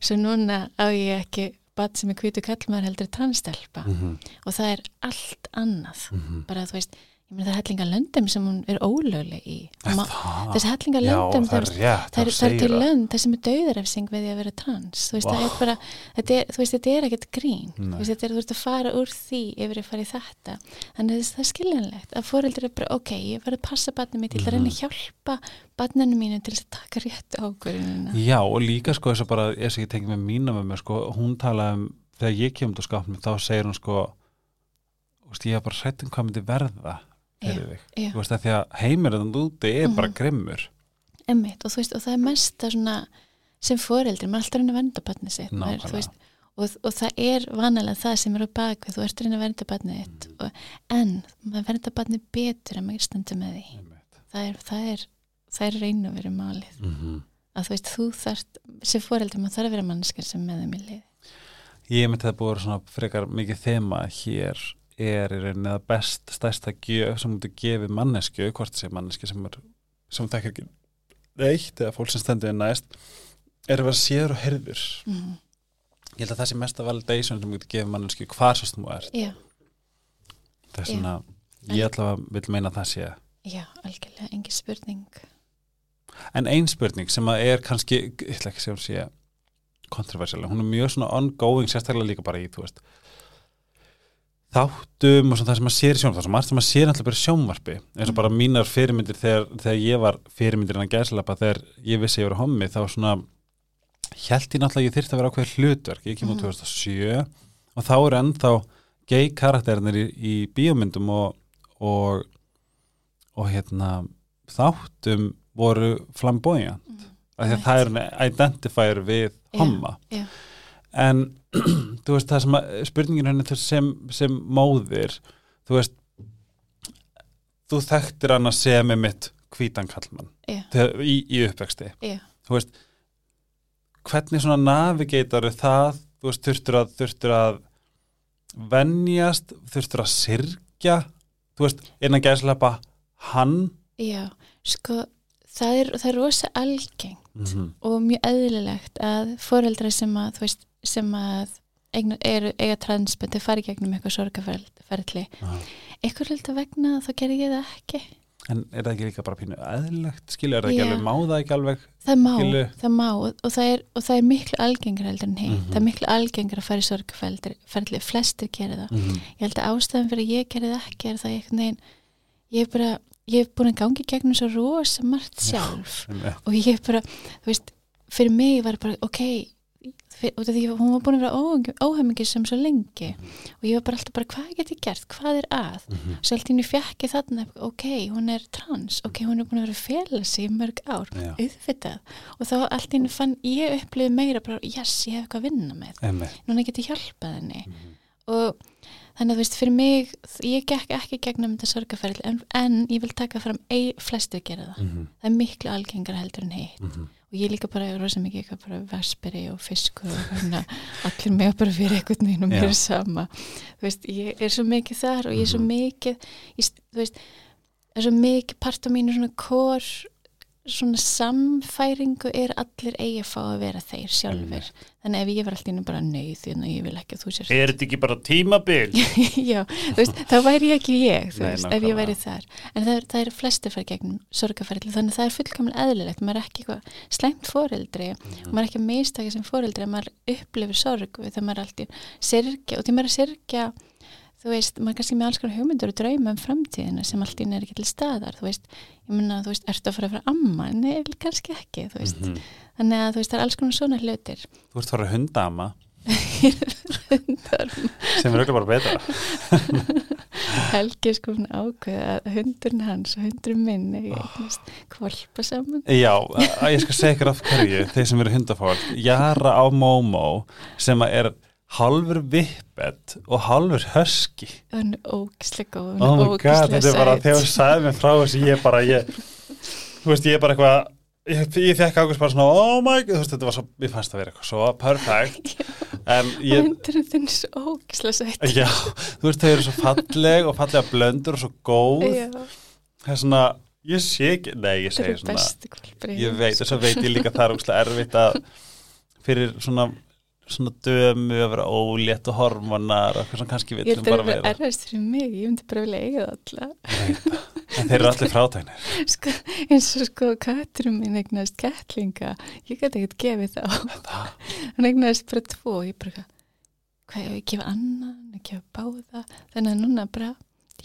Svo núna á ég ekki barn sem er hvítu kallmaður heldur transtelpa Mhm, og það er allt annað. mhm. Bara þú veist, ég meina það er hellinga löndum sem hún er ólögleg í. Þessi hellinga Já, löndum, það það er, er til lönd það. sem er dauðarefsing við því að vera trans. Þú veist, er bara, er, þú veist, þetta er ekkert grín. Þú veist, þetta er, þú ert að fara úr því yfir að fara í þetta. Þannig að það er skiljanlegt að fóreldur er bara, ok, ég verð að passa barnið mitt, ég ætla að reyna að hjálpa barninu mínu til að taka rétt ákvörðunina. Já, og líka sko þess að bara, þess að ég tengi með mína með mér sko, hún talaði um, þegar ég kemur til skapnum, þá segir hún sko þú veist, er bara að því að heimurinn úti er bara Mhm. grimmur emmitt, og þú veist, og það er mest það svona sem fóreldur, maður er alltaf að reyna að vernda barnið sitt Nákvæmlega. veist, og, og það er vanalega það sem er á bakvið, þú ert að reyna að vernda barnið þitt Mhm. og, en maður vernda barnið betur en maður stendur með því Einmitt. það er, það er, það er reyna að vera málið Mhm. að þú veist, þú þarft sem fóreldur, maður þarf að vera mannskar sem með þeim í liði Ég myndi að búið að vera svona frekar mikið þema hér er í rauninni að best stærsta gjöf sem múti gefið mannesku, hvort sé manneski sem er sem þekkir ekki reitt eða fólk sem stendur við næst er að vera séður og herður mm. ég held að það sé mesta validation sem múti gefið mannesku hvar svo þú ert. Já, það er svona, ég ætla að vil meina að það sé já, algjörlega, engin spurning. En ein spurning sem að er kannski, ég ætla ekki að segja kontroversiálega, hún er mjög svona ongoing sérstaklega líka bara í, þú veist þáttum og svona það sem maður sér í sjónvarpi, það sem sem maður sér alltaf bara sjónvarpi eins og Mhm. bara mínar fyrirmyndir þegar, þegar ég var fyrirmyndir en að gæslapa þegar ég vissi að ég var hommi þá svona held ég náttúrulega ég þyrfti að vera ákveð hlutverk ég kemur Mhm. 2007 og þá eru ennþá gay karakterinir í, í bíómyndum og, og og hérna þáttum voru flamboyant mm. að það er identifier við homma já. en þú veist það sem að spurningin henni sem, sem móðir þú veist þú þekktir hann að segja með mitt hvítan kallmann Já. þegar, í, í uppvexti Já. þú veist hvernig svona navigator er það þú veist þurftur að þurftur að venjast þurftur að syrgja þú veist innan gæslepa hann já, sko það er, það er rosa algeng mm -hmm. og mjög eðlilegt að foreldra sem að, þú veist, sem að er, eiga transbönd þau fari gegnum eitthvað sorgaferli Já. eitthvað hluta vegna þá gerði ég það ekki En er það ekki líka bara pínu eðlilegt, skilur, er það ekki Já. alveg, má það ekki alveg? það má, Skilu. það má og það er, og það er miklu algengur heldur en hitt Mhm. það er miklu algengur að fara í sorgaferli flestir gera það Mm -hmm. ég held að ástæðan fyrir að ég gerði það ekki er það einhvern veginn ég er bara, ég hef búin að gangi gegnum svo rosa margt sjálf og ég hef bara, þú veist fyrir mig var bara, ok út af því að hún var búin að vera óhemmingi sem svo lengi og ég var bara alltaf bara, hvað get ég gert, hvað er að Mhm. svo alltaf henni fjekki þarna ok, hún er trans, ok, hún er búin að vera að sig í mörg ár, Já. auðvitað og þá allt henni fann, ég upplifið meira bara, yes, ég hef eitthvað að vinna með Einmitt. núna get ég hjálpað henni Mhm. og þannig að þú veist, fyrir mig ég gekk ekki gegnum þetta sorgaferðli en, en ég vil taka fram, ei, flestu gera það Mhm. það er miklu algengar heldur en hitt Mhm. Og ég líka bara rosa mikið eitthvað bara vesperi og fiskur og hérna allir með bara fyrir einhvern veginn og mér er sama þú veist, ég er svo mikið þar og ég er svo Mhm. mikið ég, þú veist, er svo mikið part af mínu svona kor svona samfæringu er allir eigi að fá að vera þeir sjálfur þannig ef ég var alltaf bara nöyð þannig að ég vil ekki að þú sér Er þetta ekki bara tímabil? Já, þú veist, þá væri ég ekki ég, þú Nei, veist, ef ég væri þar. En það það er flesti fara gegnum sorgaferðli, þannig að það er fullkomlega eðlilegt. Maður er ekki eitthvað slæmt foreldri, Mhm. maður er ekki að mistaka sem foreldri, að maður upplifir sorg við þegar maður er alltaf sirkja, og því maður er að sirkja, þú veist, maður kannski með alls konar hugmyndur og drauma um framtíðina sem alltaf er ekki til staðar, þú veist, ég menna, þú veist, ertu að fara að fara amma? Nei, kannski ekki, þú veist. Mhm. Þannig að, þú veist, það er alls konar svona hlutir. Þú ert fara hundama Hundar sem er auðvitað bara betra. Helgi sko hún ákveða að hundurinn hans og hundurinn minn er eignast kvolpa saman Já, að ég skal segja ykkur af hverju, þeir sem eru hundafólk. Jara á Momo sem að er halfur vippet og halfur höski. hann er ógislega góð Oh my god, ógislega þetta er bara, þegar þú sagði mér frá þessu, ég bara, ég, þú veist, ég bara eitthvað, ég, ég fekk ákveðs bara svona, oh my god, þú veist, þetta var svo, ég fannst það vera eitthvað svo perfect, en ég, hundurinn þinn er svo ógislega sætt já, þú veist, þau eru svo falleg og fallega blöndur og svo góð, það er svona, ég sé ekki, nei, ég segi svona, ég veit, þess að veit ég líka það er ógslag erfitt að, fyrir svona, svona dömu að vera ólétt og hormonar og eitthvað sem kannski Ég villum held að bara það er vera, erfast fyrir mig, ég myndi bara vilja eiga það Ég það. en þeir eru allir frátæknir. sko, eins og sko katturum minn eignast kettlinga ég gæti ekkert gefið þá. Hann eignast bara tvo og ég bara hvað ég gefa annan ég gefa báða? Þannig að núna bara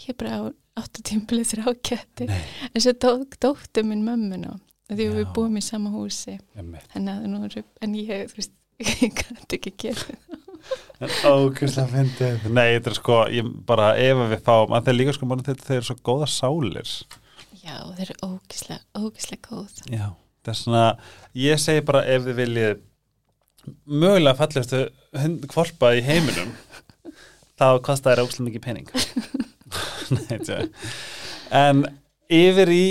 ég er bara á áttu tímbilið þrjá ketti en svo dóttu minn mömmuna því að við Já. búum í sama húsi. En, að nú, en ég, þú veist ég gæti ekki gefið En ógæslega fyndið. Nei, þetta er sko, ég bara, ef við fáum, að þeir líka sko, mann, þetta þeir eru svo góða sálir. já, þeir eru ógislega, ógislega góð Já. Það er svona, ég segi bara ef þið viljið mögulega fallegustu hund kvolpa í heiminum, þá kostar það ógæslega mikið pening. Nei, tjá. En yfir í,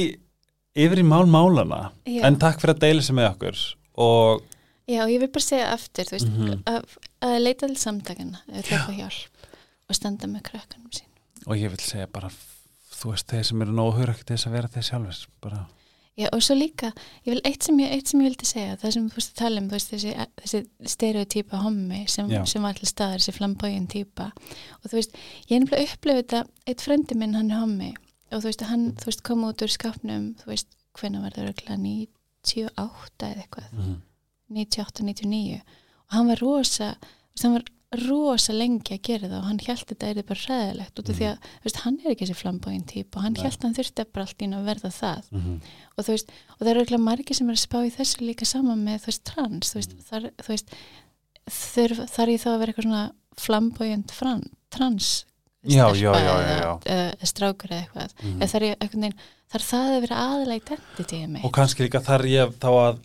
yfir í mál málana, já. en takk fyrir að deila sem með okkur og já, ég vil bara segja aftur þú veist, Mhm. að, að leita til samtakana eða taka hjálp og standa með krakkanum sín og ég vil segja bara þú veist, þeir sem eru nógu hugur ekki til þess að vera þeir sjálfur bara, Já, og svo líka, ég vil eitt sem ég, eitt sem ég vildi segja, það sem þú veist að tala um, þú veist, þessi, þessi stereotýpa hommi sem, sem var allir staðar, þessi flambógin týpa og þú veist, ég er nefnilega upplifið þetta, eitt frendi minn, hann er hommi og þú veist, hann, þú veist, kom út úr skapnum, þú veist, hvenær var það örgulega 98 eða eitthvað, mm. 98, 99 og hann var rosa, hann var rosa lengi að gera það og hann held þetta er bara ræðilegt út af því að, þú veist, hann er ekki þessi flambógin týpa og hann Nei. held að hann þurfti bara allt í einu að verða það. Mm og þú veist, og það eru ekki margir sem er að spá í þessu líka saman með þú veist trans, þú veist, þar, þú veist þurf, þar ég þá að vera eitthvað svona fran, trans Já, já, já, eða, strákur eða eitthvað. Mhm. eða þar ég neginn, þar það að vera aðalega identityið mig og kannski líka þar ég þá að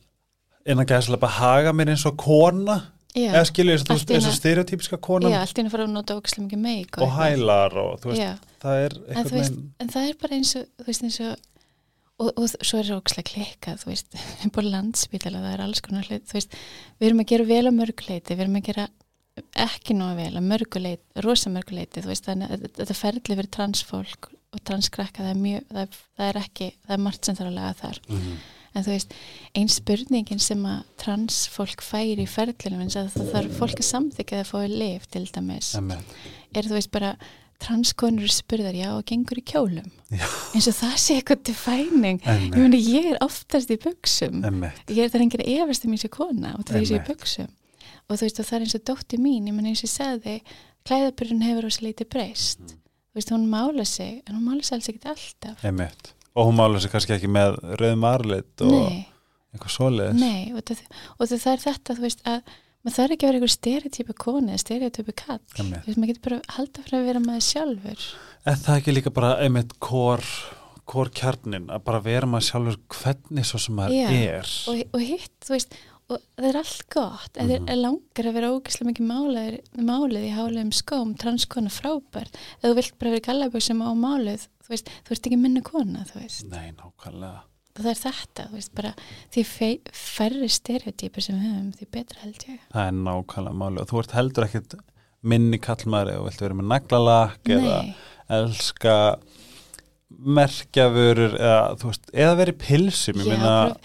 innan gæðslega bara haga mér eins og kona. Já, eða skilju þess Allt í að einu- stereotypiska já, konan. Allt í einu fara að nota ógislega mikið meik og hælar og þú veist, já, það er en þú veist, meginn en það er bara eins og þú veist eins og og, og svo er það ógislega klikkað, þú veist upp á landsbítala, það er alls konar hlut þú veist, við erum að gera vel á mörguleiti við erum að gera ekki nóg vel á mörguleiti, rosa mörguleiti þú veist, þannig að þetta ferli fyrir transfólk og transkrakka, það er mjög það er, það er ekki, það er margt sem þarf að lega þar. Mhm. En þú veist, einn spurningin sem að transfólk færi í ferðlunum eins að það þarf fólk að samþykja að fóði lif til dæmis Einmitt. er þú veist bara transkonur spurðar já og gengur í kjólum Já. eins og það sé eitthvað til fæning ég meni ég er oftast í buksum ég er það enginn að efast um eins og kona og það er ég í Einmitt. buksum og þú veist og það er eins og dótti mín ég meni eins og ég sagði klæðaburinn hefur ós lítið breyst Mhm. þú veist hún mála sig en hún mála sig alls ekkert alltaf Einmitt. Og hún mála sig kannski ekki með rauðum arlit og nei, eitthvað svoleiðis nei og það, og það er þetta þú veist að maður þarf ekki að vera einhver stereotypa koni eða stereotypa kall Einmitt. þú veist maður getur bara að halda fyrir að vera maður sjálfur Er það ekki líka bara einmitt kór, kór kjarnin að bara vera maður sjálfur hvernig svo sem maður Já. er og, og hitt, þú veist og það er allt gott, ef Mhm. þér er langar að vera ógæslega mikið málið, málið í háluðum skóm, transkona frábært ef þú vilt bara vera gallaböksum á málið þú veist, þú ert ekki minna kona þú veist, Nei, nákvæmlega. Og það er þetta þú veist, bara því færri stereotypur sem við höfum, því betra held ég. Það er nákvæmlega máli og þú ert heldur ekkit minni kallmaður og vilt vera með naglalakk eða elska merkjavörur eða, eða verið pilsum ég bara-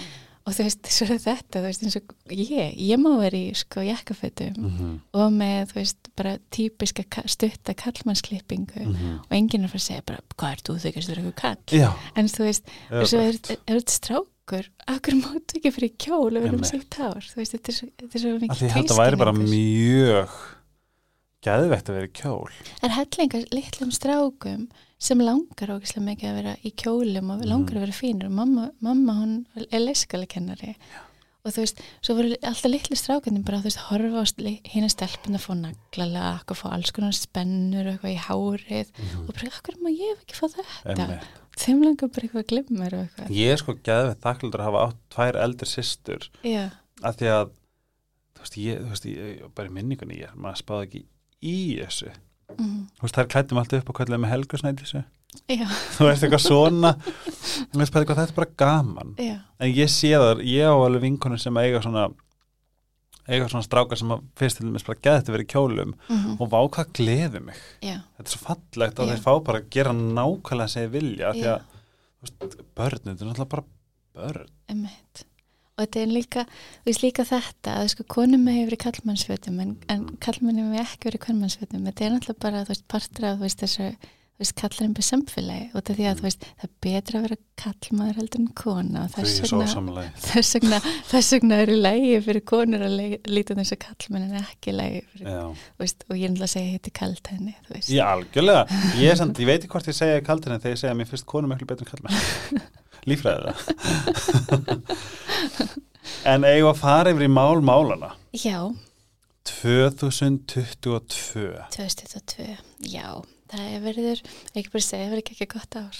og þú veist, svo er þetta þú veist, eins og ég, ég má vera í sko jakkafötum mm og með, þú veist, bara típiska ka- stutta kallmannsklippingu -hmm. og enginn er að fara að segja bara, hvað er þú? Þykast vera eitthvað kall Já, en þú veist, eða svo er, er þetta strákur? Akkur máttu ekki fyrir kjól og verðum síkt hár, þú veist, þetta er svo, þetta er svo mikið því þetta væri bara mjög geðvegt að vera kjól. Er hellingar litlum strákum sem langar ógislega mikið að vera í kjólum og langar Mhm. að vera fínur. Mamma, mamma hún er leyskalekennari og þú veist, svo voru alltaf litlu strákandi bara, þú veist, horfa á hérna stelpun að fá naglalak og fá alls konar spennur og eitthvað í hárið. Og bara, akkur má ég ekki fá þetta? Einmitt. þeim langar bara eitthvað glimmur og eitthvað. Ég er sko geðvegt þakklundur að hafa átt tvær eldri systur. Já, að því að þú veist, ég, þú veist, ég, bara minningunni ég, maður spáði ekki í þessu mm, þú veist, þær klættum allt upp og kvæðlega með helgusnæti þessu já, þú veist, eitthvað svona. Veist, bara eitthvað, þetta er bara gaman. Já. En ég sé það, ég á alveg vinkonur sem eiga svona eiga svona strákar sem að fyrst til dæmis bara geða þetta verið í kjólum mm og vá hvað gleði mig. Já, þetta er svo fallegt og Já. þeir fá bara að gera nákvæmlega sem þeir vilja af því að, veist, börn þetta er náttúrulega bara börn. Emmitt og þetta er líka, þú veist líka þetta að sko konum með hefur verið kallmannsfötum en, en kallmannum hefur ekki verið kvörmannsfötum þetta er náttúrulega bara, þú veist, partur af þú veist, þessu, þú veist, kallarinn byrð samfélagi. Og þetta er því að, þú veist, það er betra að vera kallmaður heldur en kona. Og þess vegna, þess vegna er í lægi fyrir konur að líta þess að kallmann en ekki lægi fyrir, þú veist, og ég er náttúrulega að segja hitti kalt henni, þú veist. Já, algjörlega. Ég, samt, ég veit ekki hvort ég segja kaldinni þegar ég segja að mér finnst konum miklu betur en eigum að fara yfir í mál málana. Já, 2022. 2022, já það er verður, ekki bara segja, það verður ekki ekki gott ár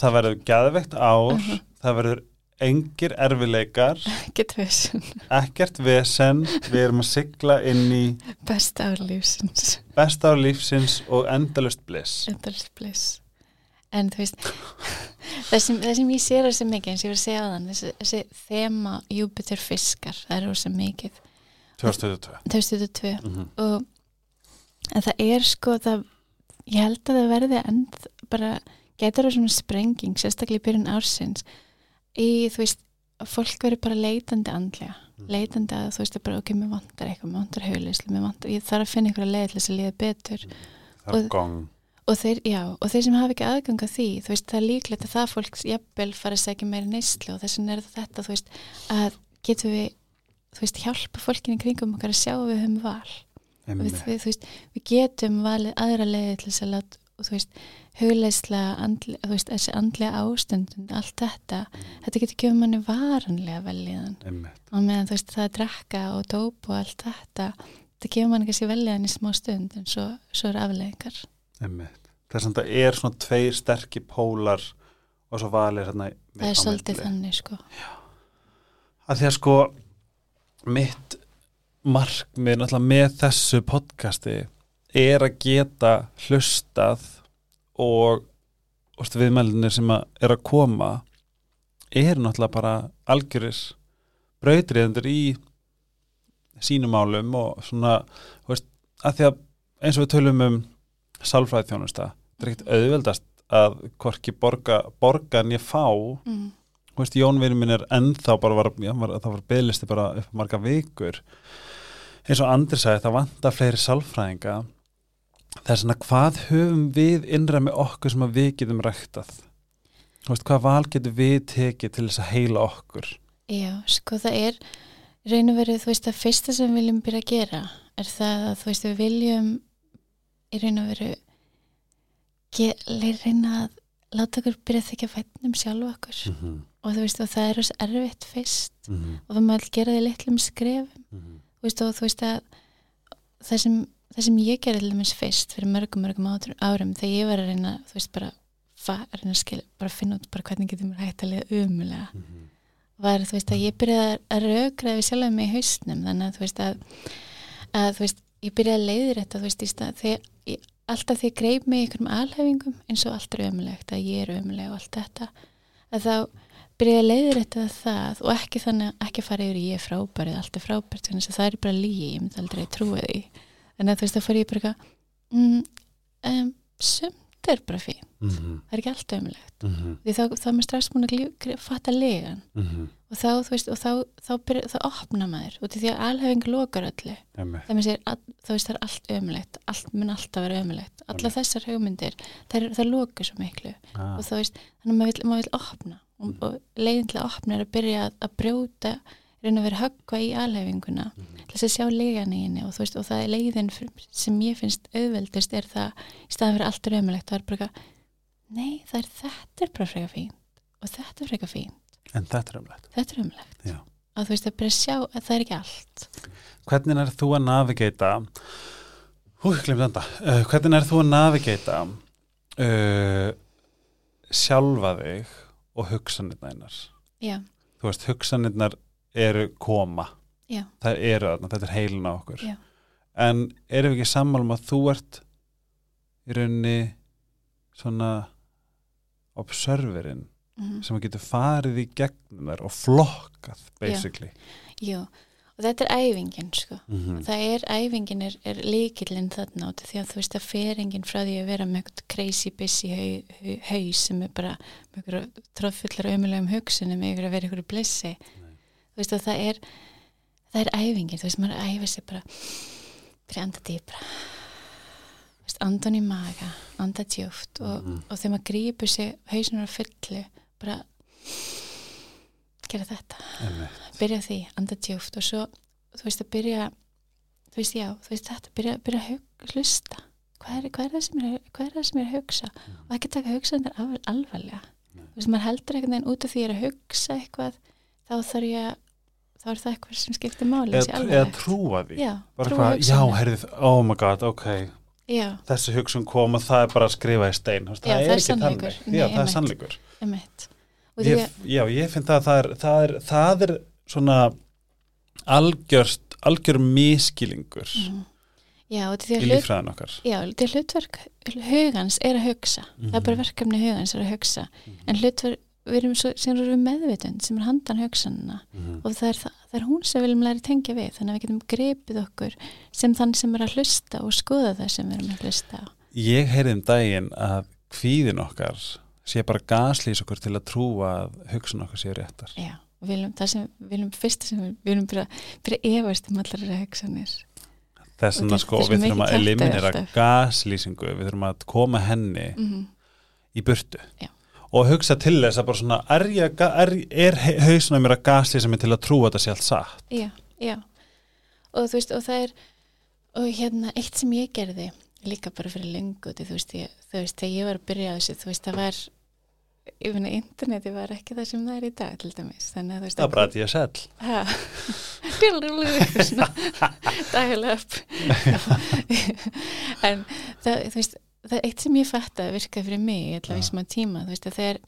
Það verður geðveikt ár, Mhm. það verður engir erfileikar, ekki tvössun, ekkert vesen, við erum að sigla inn í besta ár lífsins besta ár lífsins og endalust bliss. endalist bliss en þú veist það sem, það sem ég sér er sem mikið eins og ég var að segja á þann þessi, þessi þema Júpiter fiskar það er rosa mikið 2022. 2022 Mm -hmm. og en það er sko það, ég held að það verði end bara getur það svona sprenging sérstaklega í byrjun ársins í þú veist fólk verður bara leitandi andlega leitandi að þú veist að bara ok, mér vantar eitthvað, mér vantar haulislu, mér vantar ég þarf að finna einhverja leið til þess að líða betur Það er Og- gong. Og þeir, já, og þeir sem hafa ekki aðgang að því, þú veist, það er líklegt að það fólk jafnvel fara að segja meira neyslu og þess vegna er þetta, þú veist, að getum við, þú veist, hjálpa fólkinni kringum okkar að sjá að við höfum val. Við, við, þú veist, við getum valið aðra leiði til þess að láta og þú veist, hugleislega andli, þú veist, þessi andlega ástundun allt þetta, þetta getur gefið manni varanlega velíðan og meðan þú veist, það að drakka og dóp og allt þetta, þetta gefur manni kannski velíðan í smá stund en svo, svo er afleðingar Einmitt. Þess að það er svona tveir sterkir pólar og svo valir hérna það er svolítið þannig, sko. Að því að sko mitt markmið náttúrulega með þessu podcasti er að geta hlustað og, viðmælinir sem að er að koma er náttúrulega bara algjöris brautriðendur í sínum málum og svona veist, að því að eins og við tölum um sálfræði þjónusta er ekkert auðveldast að hvorki borga, borga en ég fá. Mm. þú veist, Jónvinni minn er ennþá bara var, já, var, það var beðlisti bara upp á marga vikur. Eins og Andri sagði, það vantar fleiri sálfræðinga. Það er svona, hvað höfum við innræð með okkur sem við getum ræktað? Þú veist, hvað val getum við tekið til þess að heila okkur? Já, sko það er raun og verið, þú veist, það fyrsta sem við viljum byrja að gera er það að þú veist, við viljum í raun og veru reyna að láta okkur byrja að þykja fætnum sjálf okkur. Mm -hmm. og þú veist, og það er ós erfitt fyrst. Mm -hmm. og það maður gera því litlum skrefum. Þú veist, og þú veist að það sem, það sem ég til dæmis fyrst fyrir mörgum, mörgum árum, þegar ég var að reyna, þú veist, bara að reyna að skilja, bara að finna út bara hvernig getur mér hægt að liða umulega var þú veist að ég byrjaði að raugra við sjálf mig í hausnum. Þannig að þú veist að, að þú veist, ég byrjaði að leiðir þetta þú veist í stað þegar ég, alltaf því að greip mig í einhverjum alhefingum eins og allt er ömulegt að ég er ömuleg og allt þetta að þá byrjaði að leiðir þetta það og ekki þannig að ekki fara yfir í ég er frábærið, allt er frábært þannig að það er bara lígi, ég myndi aldrei trúið þannig að þú veist að fara ég bara eitthvað, mm, um, sumt er bara fín, mm -hmm. það er ekki allt ömulegt Mm -hmm. því þá, þá er maður strax búin að fatta legan Mm -hmm. og þá, þú veist, og þá, þá, byrja, þá opna maður. Og því að alhefing lokar öllu. Það að, þá veist það er allt ömulegt allt mun alltaf vera ömulegt alla þessar hugmyndir, það, það lokar svo miklu. Ah. og þá veist, þannig að maður vil, opna. Og, Mhm. og leiðin til að opna er að byrja að, að brjóta reyna að vera höggva í alhefinguna Mhm. til þess að sjá legan í henni og, þú veist, og það er leiðin sem ég finnst auðveldist er það, í staðan fyrir allt ömulegt það er bara, eitthvað, nei, það er þetta er bara freka fínt og þetta er freka fínt, en þetta er umlegt þetta er Já. að þú veist að að sjá að það er ekki allt. Hvernig er þú að navigata hú, glemt þetta uh, hvernig er þú að navigata uh, sjálfa þig og hugsanirna einar já, þú veist, hugsanirnar eru koma. Já, það eru þarna, þetta er heilin á okkur. Já. en erum við ekki sammálum að þú ert í rauninni svona observerinn mm sem að getur farið í gegnum þær og flokkað basically? Jú og þetta er æfingin sko. Mm það er, æfingin er, er líkillinn þarna út því að þú veist að fer enginn frá því að vera með eitthvað crazy busy hau, hau, haus sem er bara með eitthvað tróðfullar ömulegum hugsunum að vera eitthvað blissi þú veist að það er það er æfingin, þú veist maður æfir sér bara fyrir anda dýbra þú veist, andan í maga anda djúft og, Mhm. og þegar maður grípur sig hausunum á fullu bara gera þetta Einmitt. byrja því, anda djúft og svo, þú veist, að byrja þú veist, já, þú veist, þetta byrja, byrja að hlusta hvað er, hvað, er það sem er, hvað er það sem er að hugsa og ekki taka hugsaðinnar al, alvarlega Nei. þú veist, maður heldur einhvern veginn út af því að hugsa eitthvað þá þarf ég að þá er það eitthvað sem skiptir máli eða, eða trúa því. Já, trúa hvað, já, heyrðið, oh my god, ok. Já, þessi hugsun kom og það er bara að skrifa í stein veist, Já, það, það er er sannleikur. Nei, já, það er sannleikur. Ég, já, ég finn það að það er, það er, það er svona algjörst, algjör miskilingur mm, já, í lífræðan okkar. Já, því að hlutverk hugans er að hugsa. Það er bara Mhm. verkefni hugans er að hugsa. Mhm. en hlutverk, við erum svo, sem erum við meðvitund sem er handan hugsanina. Mhm. og það er, það, það er hún sem viljum læra að tengja við þannig að við getum grepið okkur sem þann sem er að hlusta og skoða það sem við erum að hlusta á. Ég heyrði um daginn að kvíðin okkar sé bara gaslýs okkur til að trúa að hugsun okkar sé réttar. Já, og við viljum, það sem við viljum fyrst sem við, viljum byrja, byrja efast um allar þeirra hugsanir. Þess vegna sko við þurfum að eliminera gaslýsingu við þurfum að koma henni mm í burtu. Já. Og hugsa til þess að bara svona er, ég, er, er hausna mér að gaslýsa mig til að trúa þetta sé allt satt? Já, já. Og þú veist, og það er og hérna, eitt sem ég gerði líka bara fyrir lengu þú veist, ég, þú veist, þegar ég var að byrja á þessu þú veist, það var ég finna, interneti var ekki það sem það er í dag til dæmis, þannig að þú veist það er að ég er sell. Ha. Svona, dial up en það, þú veist það er eitt sem ég fatt að virka fyrir mig að Já. við smá tíma, þú veist að þegar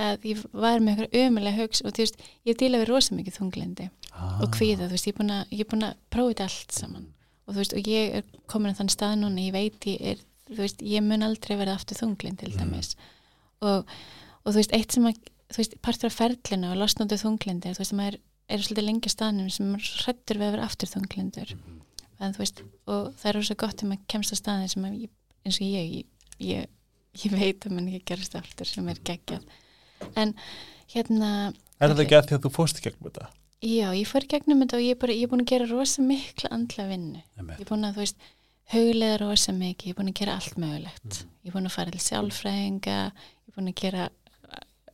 að ég var með eitthvað ömulega hugs og þú veist, ég díla við rosa mikið þunglindi ah. og kvíða, þú veist, ég er búin að, er að prófa þetta allt saman og þú veist, og ég er komin að þann stað núna, ég veit ég er, þú veist, ég mun aldrei verða aftur þunglind til Mm. dæmis og, og þú veist, eitt sem að þú veist, partur af ferlinu og losnandi þunglindi, þú veist, maður er svolítið lengi staðnum sem maður hrættur við að vera aftur þunglindur en þú veist, og það er rosa gott þegar maður kemst á staðin sem að, ég, eins og ég, ég, ég veit að mann ekki gerast aftur sem er geggjað en hérna Er þetta að því að þú fórst í gegnum þetta? Já, ég fór í gegnum þetta og ég er, bara, ég er búin að gera rosa mikla andla vinnu. Ég er búin að, þú veist, huglega rosa mikið, ég er búin að gera allt mögulegt. Mhm. Ég er búin að fara til sjálfræðinga, ég er búin að gera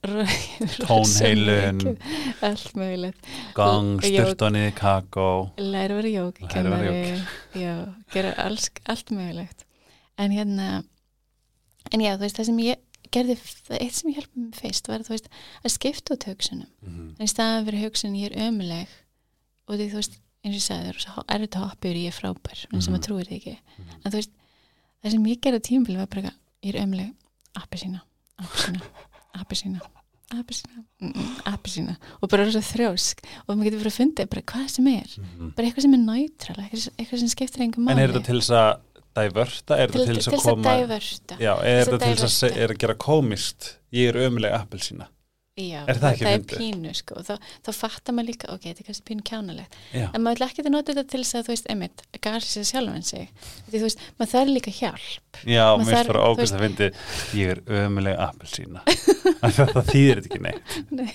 Tónheilun. allt mögulegt. Gang, styrtoniði, kakó Læra vera jók, gera alls, allt mögulegt. En hérna, en já, þú veist, það sem ég gerði, eitt sem ég hjálpa mig fyrst var, veist, að skipta út hugsunum. Mhm. en í staðan fyrir hugsun ég er ömuleg og því þú veist eins og ég sagði það er þetta hoppi yfir ég er frábær en sem Mhm. að trúir því ekki en þú veist það sem ég gerði tímabili var bara eitthvað, ég er ömuleg appi sína, appi sína appi sína, appi sína appi sína og bara svo þrjósk og maður getur bara að funda bara hvað sem er Mhm. bara eitthvað sem er nætral, eitthvað, sem skiptir engum máli En er þetta til þess að diverta? Er þetta til þess að til koma dæversta Já, er þetta til þess að þess að, er að gera komist Ég er ömuleg appelsína Já, Er það það er pínu sko þá, þá fattar maður líka, ok, þetta er kannski pínu kjánalegt. Já, en maður vil ekki þetta nota þetta til þess að þú veist, einmitt, gari sér sjálfan sig. Því þú veist, maður þarf líka hjálp. Já mér fyrir þú ógæst að fyndi Ég er ömuleg appelsína. Það þýðir þetta ekki neitt. Nei,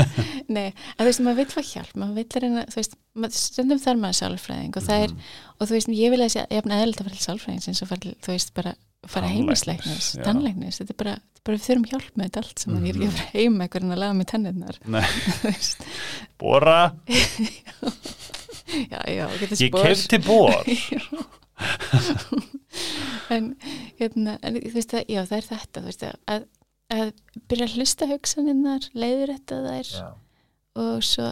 nei, en þú veist, maður vil fá hjálp. Maður vil reyna, þú veist, maður, stundum þarf maður sálfræðing og það er, Mhm. og þú veist ég vil að ég er eðlilt að fara heimisleiknis, tannleiknis þetta er bara, bara við þurfum hjálp með þetta allt saman, ég er ekki Mhm. að fara heim eitthvað en að laga þú veist, bóra já, já, getur Ég spor. kefti bór en, hérna, en þú veist að, já, það er þetta veist að, að, byrja að hlusta hugsaninnar, leiður þetta þær og svo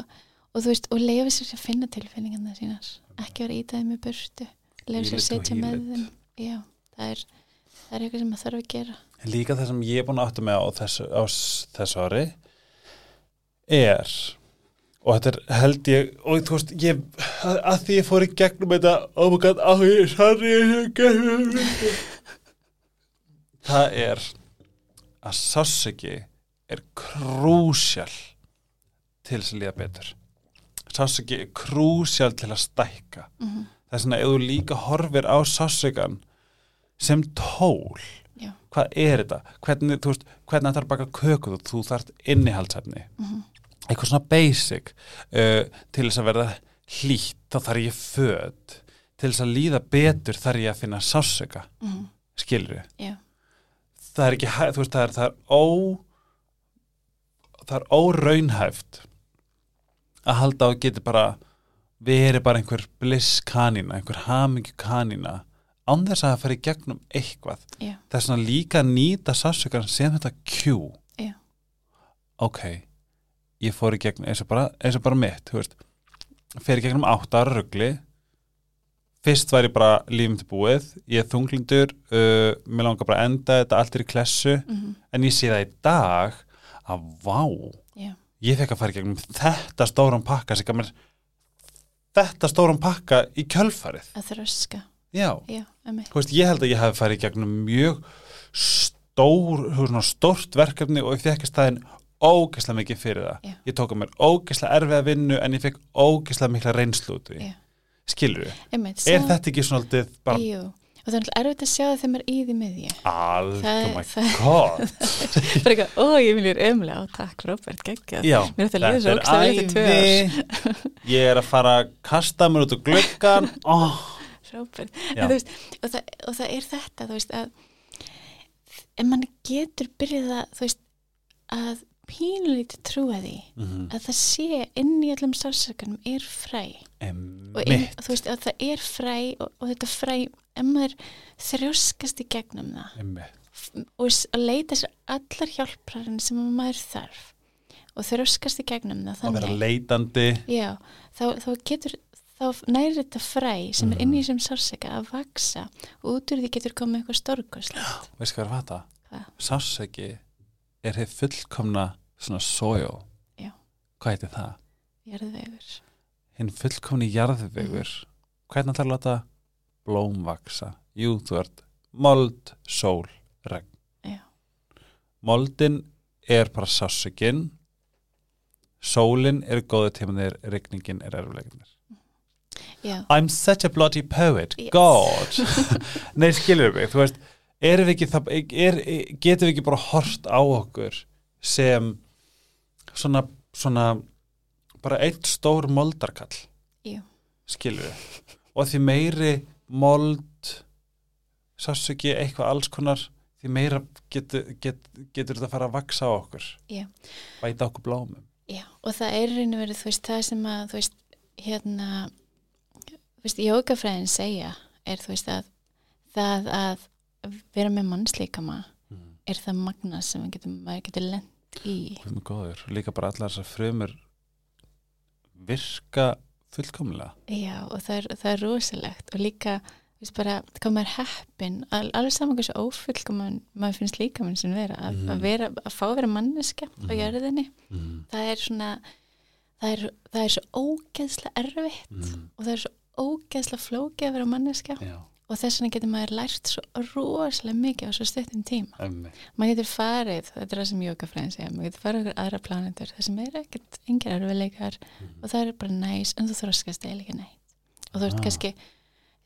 og þú veist, og leiða sér að finna tilfinningarna sínar, ekki vera ítaðið með burtu Feel sér að setja með þeim. Já, það er, það er eitthvað sem maður þarf að gera. Líka það sem ég er búin að átta mig á þessu, á þessu ári er og þetta er held ég og þú veist, ég, að, að því ég fór í gegnum þetta, oh my god, oh gegnum þetta það er að sásöki er krúsjál til þess að líða betur. Sásöki er krúsjál til að stækka. Mm -hmm. það er svona, ef þú líka horfir á sásökan sem tól. Já, hvað er þetta, hvernig, þú veist, hvernig það er að baka kökuð, þú þarft innihaldsefni. Mm eitthvað svona basic uh, til þess að verða hlýtt þá þarf ég föt. Til þess að líða betur þarf ég að finna sásöka, -hmm. skilur ég já, það er ekki, þú veist, það er, það er ó það er óraunhæft að halda á að geti bara verið bara einhver bliss kanína, einhver hamingju kanína án þess að það fara í gegnum eitthvað. Já, það er svona líka að nýta sásökan sem þetta Q. Já. ok ég fór í gegnum, eins og bara, eins og bara mitt í gegnum átt ára rugli. Fyrst var ég bara lífum til búið. Ég er þunglindur, uh, mér langar bara að enda þetta allt er í klessu. Mm en ég sé það í dag að vá, já, ég fekk að fara gegnum þetta stóran pakka þetta stóran pakka í kjölfarið. Að þröska já, já, veist, ég held að ég hef farið gegnum mjög stór, stórt verkefni og ég fekk staðinn ógeðslega mikið fyrir það. Já. Ég tók að mér ógeðslega erfiða vinnu en ég fekk ógeðslega mikla reynslu út við. Já. Skilur við? emmi Er þetta ekki svona aldrei bara Jú, og það er alltaf erfitt að sjá það þegar maður er í því miðju allt, Það- oh my það- god bara eitthvað, ó, ég vil ég ömulega, ó, takk, Robert, geggjað Já, að eftir tvö æði Ég er að fara að kasta mér út úr gluggan oh, En veist og það, og það er þetta, þú veist að ef mann getur byrjað að, þú veist, að pínlítið trúa því mm að það sé inn í allum sársökanum er fræ. Og inn, þú veist, að það er fræ og, og þetta fræ, ef maður þrjóskast í gegnum það og að leita sér allar hjálprarinn sem maður þarf og þrjóskast í gegnum það og vera þannig, leitandi. Já, þá, þá getur þá næri þetta fræ sem er Mhm. inn í þessum sársöka að vaksa og út úr því getur komið eitthvað stórkoslegt Veist hvað er að fata? Hvað? Sársæki er þið fullkomna svona soil Já. Hvað heitir það? jarðvegur Hinn fullkomni jarðvegur Hvernig ætlar að láta blóm vaksa? Jú, þú ert mold, sól, regn Já. Moldin er bara sársækin Sólin er góðu tímanir, regningin er erfleikinir já, I'm such a bloody poet, Yes. God Nei, skilur mig, þú veist erum við ekki það, er, getum við ekki bara hort á okkur sem svona svona bara eitt stór moldarkall Jú. skilur við og því meiri mold sássöki eitthvað alls konar því meira getur, get, getur þetta að fara að vaksa á okkur Já. bæta okkur blómum Já, og það er og verið, þú veist, það sem að, þú veist, hérna, veist, jógafræðin segja er, þú veist, að það að vera með mannslíkama mm. er það magna sem við getum, maður getur lent í. Góður, líka bara allar þessar frumur virka fullkomlega Já, og það er, það er rosalegt og líka, þú veist, bara, hvað maður heppin, al, alveg saman hversu ófullkoman maður finnst líka mann sem vera, að, Mhm. að vera, að fá að vera manneska á Mhm. jörðinni, mm. það er svona, það er, það er svo ógeðslega erfitt Mm. og það er svo ógeðslega flókið að vera manneska Já, og þess vegna getur maður lært svo rosalega mikið á svo stuttum tíma. Emmi maður getur farið, þetta er það sem jókafræðin segja maður getur farið okkur aðra plánetur það sem er ekkert engir erfiðleikar og það er bara næs, en þú þroskast eða ekki neitt. Og þú ert Ah. kannski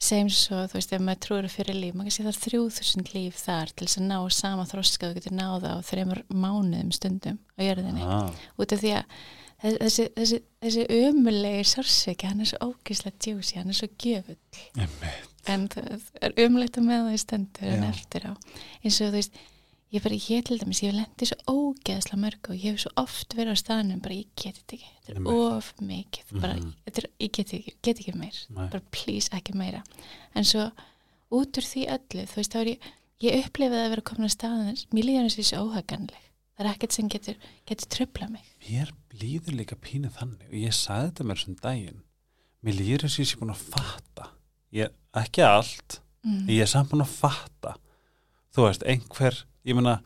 segjum svo, þú veist, ef maður trúir að fyrir líf maður kannski það er þrjú þúsund líf þar til þess að ná sama þroska, þú getur náða á þreymur mánuðum stundum á jörðinni. Ah, út af því að þessi, þessi, þessi ömulegi sársveiki, hann er svo ógíslega djúsi, hann er svo gjöfull. En það er umleitt að með það í stendur en eftir á. Eins og þú veist, ég bara, ég til dæmis ég lendi svo ógeðslega mörg og ég hef svo oft verið á staðnum, bara ég geti þetta ekki. Þetta er of mikið bara, Mhm. þetta er, ég geti ekki, get ekki meir. Nei. bara please ekki meira. En svo út úr því öllu þú veist, þá er ég, ég upplifið að vera komin á staðan mér líður þessi óhaganleg það er ekkert sem getur, getur tröfla mig. Mér líður líka pínu þannig og ég sagði þetta mér sem daginn. Mér líður eins og ég sé búin að fatta. Ég, ekki allt mm. ég er samt búin að fatta. Þú veist, einhver ég meina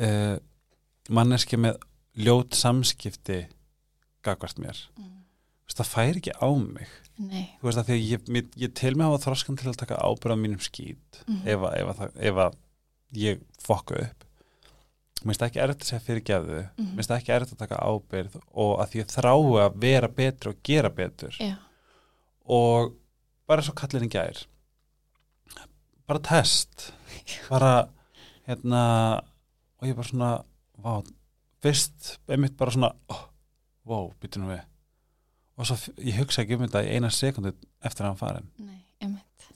uh, manneski með ljót samskipti gagvart mér. Mm. Veist, það fær ekki á mig. Nei. Þú veist að því að ég, ég, ég til mig á að þroskan til að taka ábyrð á mínum skýt Mhm. ef, að- ef, að ef að ég fokka upp mér finnst það ekki erfitt að segja fyrir geðu Mhm. mér finnst það ekki erfitt að taka ábyrð og að því ég þrái að vera betur og gera betur. Já, og bara svo kallin í gær. Bara test. Bara hérna og ég bara svona vá, fyrst einmitt bara svona oh, wow, nú við. Og svo ég hugsa ekki um þetta í eina sekundu eftir að hann farin nei,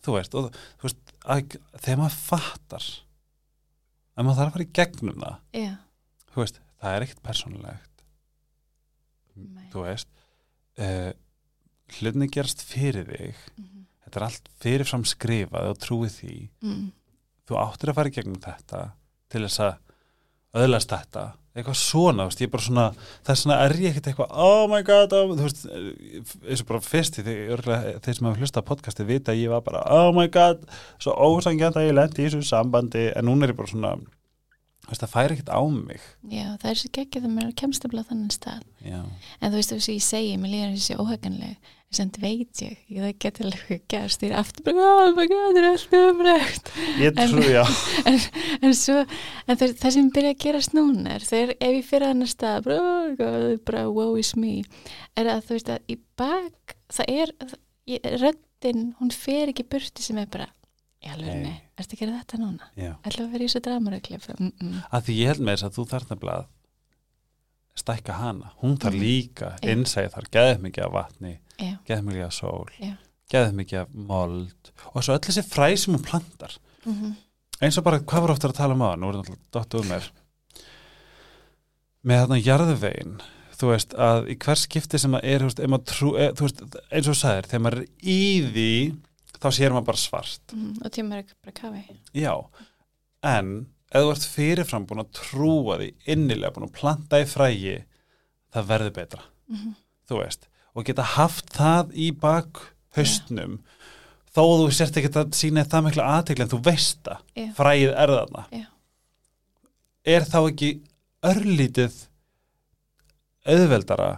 þú veist, og þú veist að, þegar maður fattar að maður þarf að fara í gegnum það. Já, þú veist, það er ekkert persónulegt. Nei. þú veist uh, hlutinni gerast fyrir þig. Mm þetta er allt fyrirfram skrifað og trúið því. Mm. þú áttir að fara í gegnum þetta til þess að öðlast þetta eitthvað svona, veist, ég er bara svona þess vegna er ég ekkert eitthvað, oh my god oh, þú veist, eins og bara fyrst örgulega þeir sem hafa hlustað á podcasti vita ég var bara, oh my god svo ósangjant að ég lendi í þessu sambandi en núna er ég bara svona veist, það fær ekkert á mig. Já, það er svo geggið að mér kemst að blá þannig stað. Já, en þú veist þú veist, ég segi, mér líður þessi óhaganleg en sem veit ég, ég það getur alveg gerst, ég er aftur. Oh my god, það er alltaf umrægt ég trú, já. en, en svo, en það, það sem byrja að gerast núna er, þegar ef ég fyrir stað bara, oh god, bara woe is me. Er að þú veist að í bak það er, ég, röddin hún fer ekki burti sem er bara í alveg, nei, ertu að gera þetta núna? Ætla að vera í þessu dramarökli mm -mm. að því ég held með þess að þú þarf nefnilega að stækka hana. Hún þarf Mhm. líka, Já. innsæði þar geðið mikið af vatni, geðið mikið af sól. Já. geðið mikið af mold. Og svo öll þessi fræ sem hún plantar. Mm eins og bara hvað var ofta að tala um á nú er þetta dottu um mér. Með þarna jarðvegin þú veist að í hver skipti sem að er veist, maður trú, e, þú veist, eins og þú sagðir þegar maður er í því þá sér maður bara svart. Mm, og tíma er ekki bara kafi. Já, en ef þú ert fyrirfram búin að trúa því innilega, búin að planta í frægi það verður betra, mm þú veist og geta haft það í bak haustnum þó að þú sért ekki að sína það mikla aðtekli en þú veist það, Já. frægið er þarna Já. er þá ekki örlítið auðveldara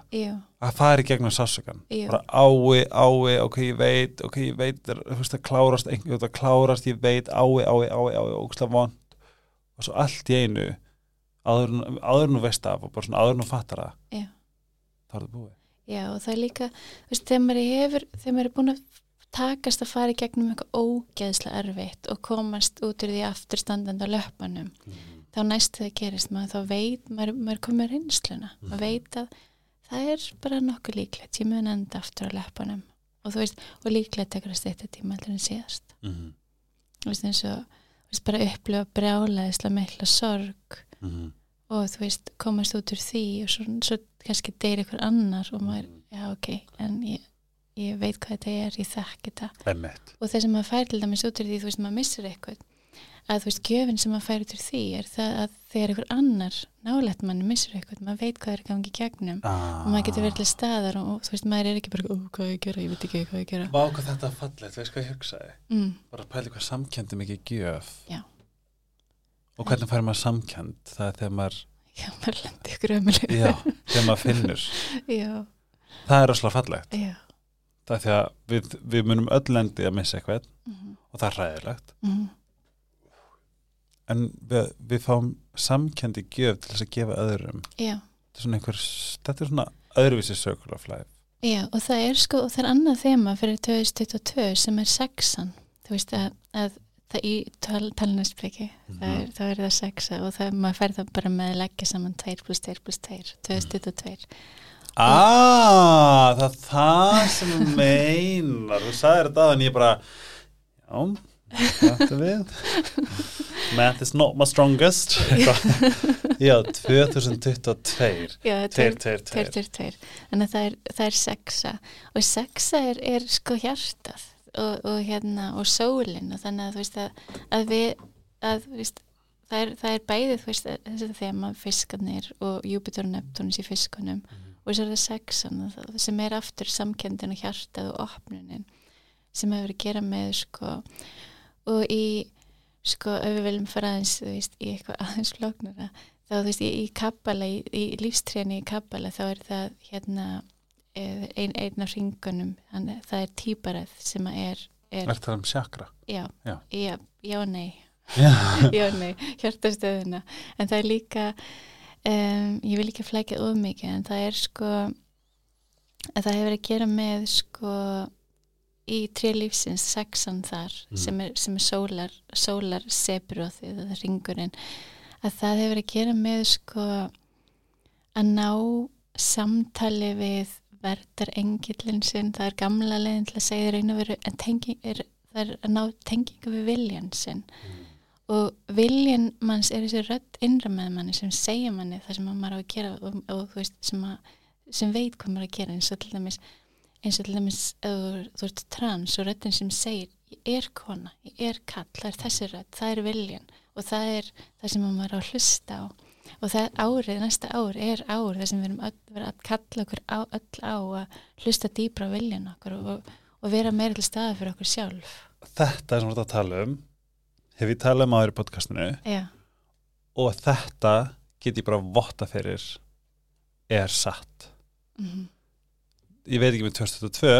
að fara í gegnum sásökan Jú. bara ái, ái, ok, ég veit ok, ég veit, það klárast einhver, það klárast, ég veit, ái, ái, ái, ái ógustlega vond og svo allt í einu áður, nú veist af og bara svona áður nú fattar það Já. þá er það búið já og það er líka þú veist, þegar maður hefur, þegar maður er búin að takast að fara í gegnum eitthvað ógeðslega erfitt og komast út úr því afturstandandi á löppanum þá næstu það gerist maður þá veit, maður, maður komið reynsluna, maður veit að það er bara nokkuð líklegt, ég mun enda aftur á leppunum og þú veist, og líklegt tekur að steyta tíma heldur en síðast. Mm þú veist eins og, þú veist, bara upplifa brjálaðislega mikla sorg -hmm. og þú veist, komast út úr því og svo, svo kannski deyr ykkur annar og maður, já ok, en ég, ég veit hvað þetta er, ég þekki þetta. Og það sem maður fær til dæmis út úr því, þú veist, maður missir eitthvað að þú veist, gjöfin sem maður fær út úr því er það að þegar ykkur annar nálægt manni missir eitthvað, maður veit hvað er í gangi í gegnum. Ah. og maður getur verið til staðar og, og þú veist, maður er ekki bara, ó, hvað ég að gera, ég veit ekki hvað ég að gera. Vá hvað þetta er fallegt, veist hvað ég hugsaði? Mm, bara að pæli hvað samkendi mikið gjöf. Já. og hvernig fær maður samkend það er þegar maður, já, maður lendi ykkur ömuleg já, þegar maður finnur. Já, það er rosalega fallegt. Já. Það er því að við, við munum öll lendi að missa eitthvað. Mm, og það er ræðilegt mm, en við, við fáum samkendi gjöf til þess að gefa öðrum. Já. Þetta er svona einhver, þetta er svona öðruvísi circle of life. Já, og það er sko, og það er annað þema fyrir 2022 sem er sexan. Þú veist að, að það í tal, talnarspreki, mm. -hmm. það er það sexa og það, maður fær það bara með að leggja saman 2 plus 2 plus 2 2022 Ah, það er það sem þú meinar. Þú sagðir þetta en ég bara já, þetta við. Math is not my strongest. Já, 2022 Já, tveir, 2, tveir, 2, tveir. 2, 2 þannig að það er, það er sexa. Og sexa er, er sko hjartað og, og hérna, og sólin og þannig að þú veist að, að við að þú veist Það er, það er bæðið, þú veist, þessi þema fiskarnir og Júpiter og Neptunus í fiskunum og svo er það sexan það- sem er aftur samkendin og hjartað og opnunin sem hefur að gera með sko og í sko ef við viljum fara aðeins þú veist, í eitthvað aðeins flóknara þá þú veist í, í kabbala, í, í lífstréni í kabbala þá er það hérna ein, einn af ringunum þannig það er típarað sem að er, er Er það um sjakra? já, Já. já, já nei Já. nei, hjartastöðuna en það er líka um, ég vil ekki flækja of mikið en það er sko að það hefur að gera með sko í trí lífsins sexan þar Mm. sem er, sem er sólar, sólar sebróðið eða ringurinn að það hefur að gera með sko að ná samtali við verðar engillin sinn, það er gamla leiðin til að segja þér einu veru en tenging er, það er að ná tengingu við viljan sinn. Og viljan manns er þessi rödd innra með manni sem segja manni það sem maður á að gera og, og þú veist sem, að, sem veit hvað maður á að gera. Eins og til dæmis eins og til dæmis ef þú, ert trans og röddin sem segir ég er kona, ég er kall, það er þessi rödd það er viljan og það er það sem maður á að hlusta á og það árið, næsta ár er ár það sem við erum öll, að kalla okkur á, öll á að hlusta dýbra á viljan okkur og, og vera meira til staða fyrir okkur sjálf. Þetta er sem við erum að tala um hef ég talað um áður í podcastinu. Já, og þetta get ég bara votta fyrir er satt. Mm ég veit ekki með 2022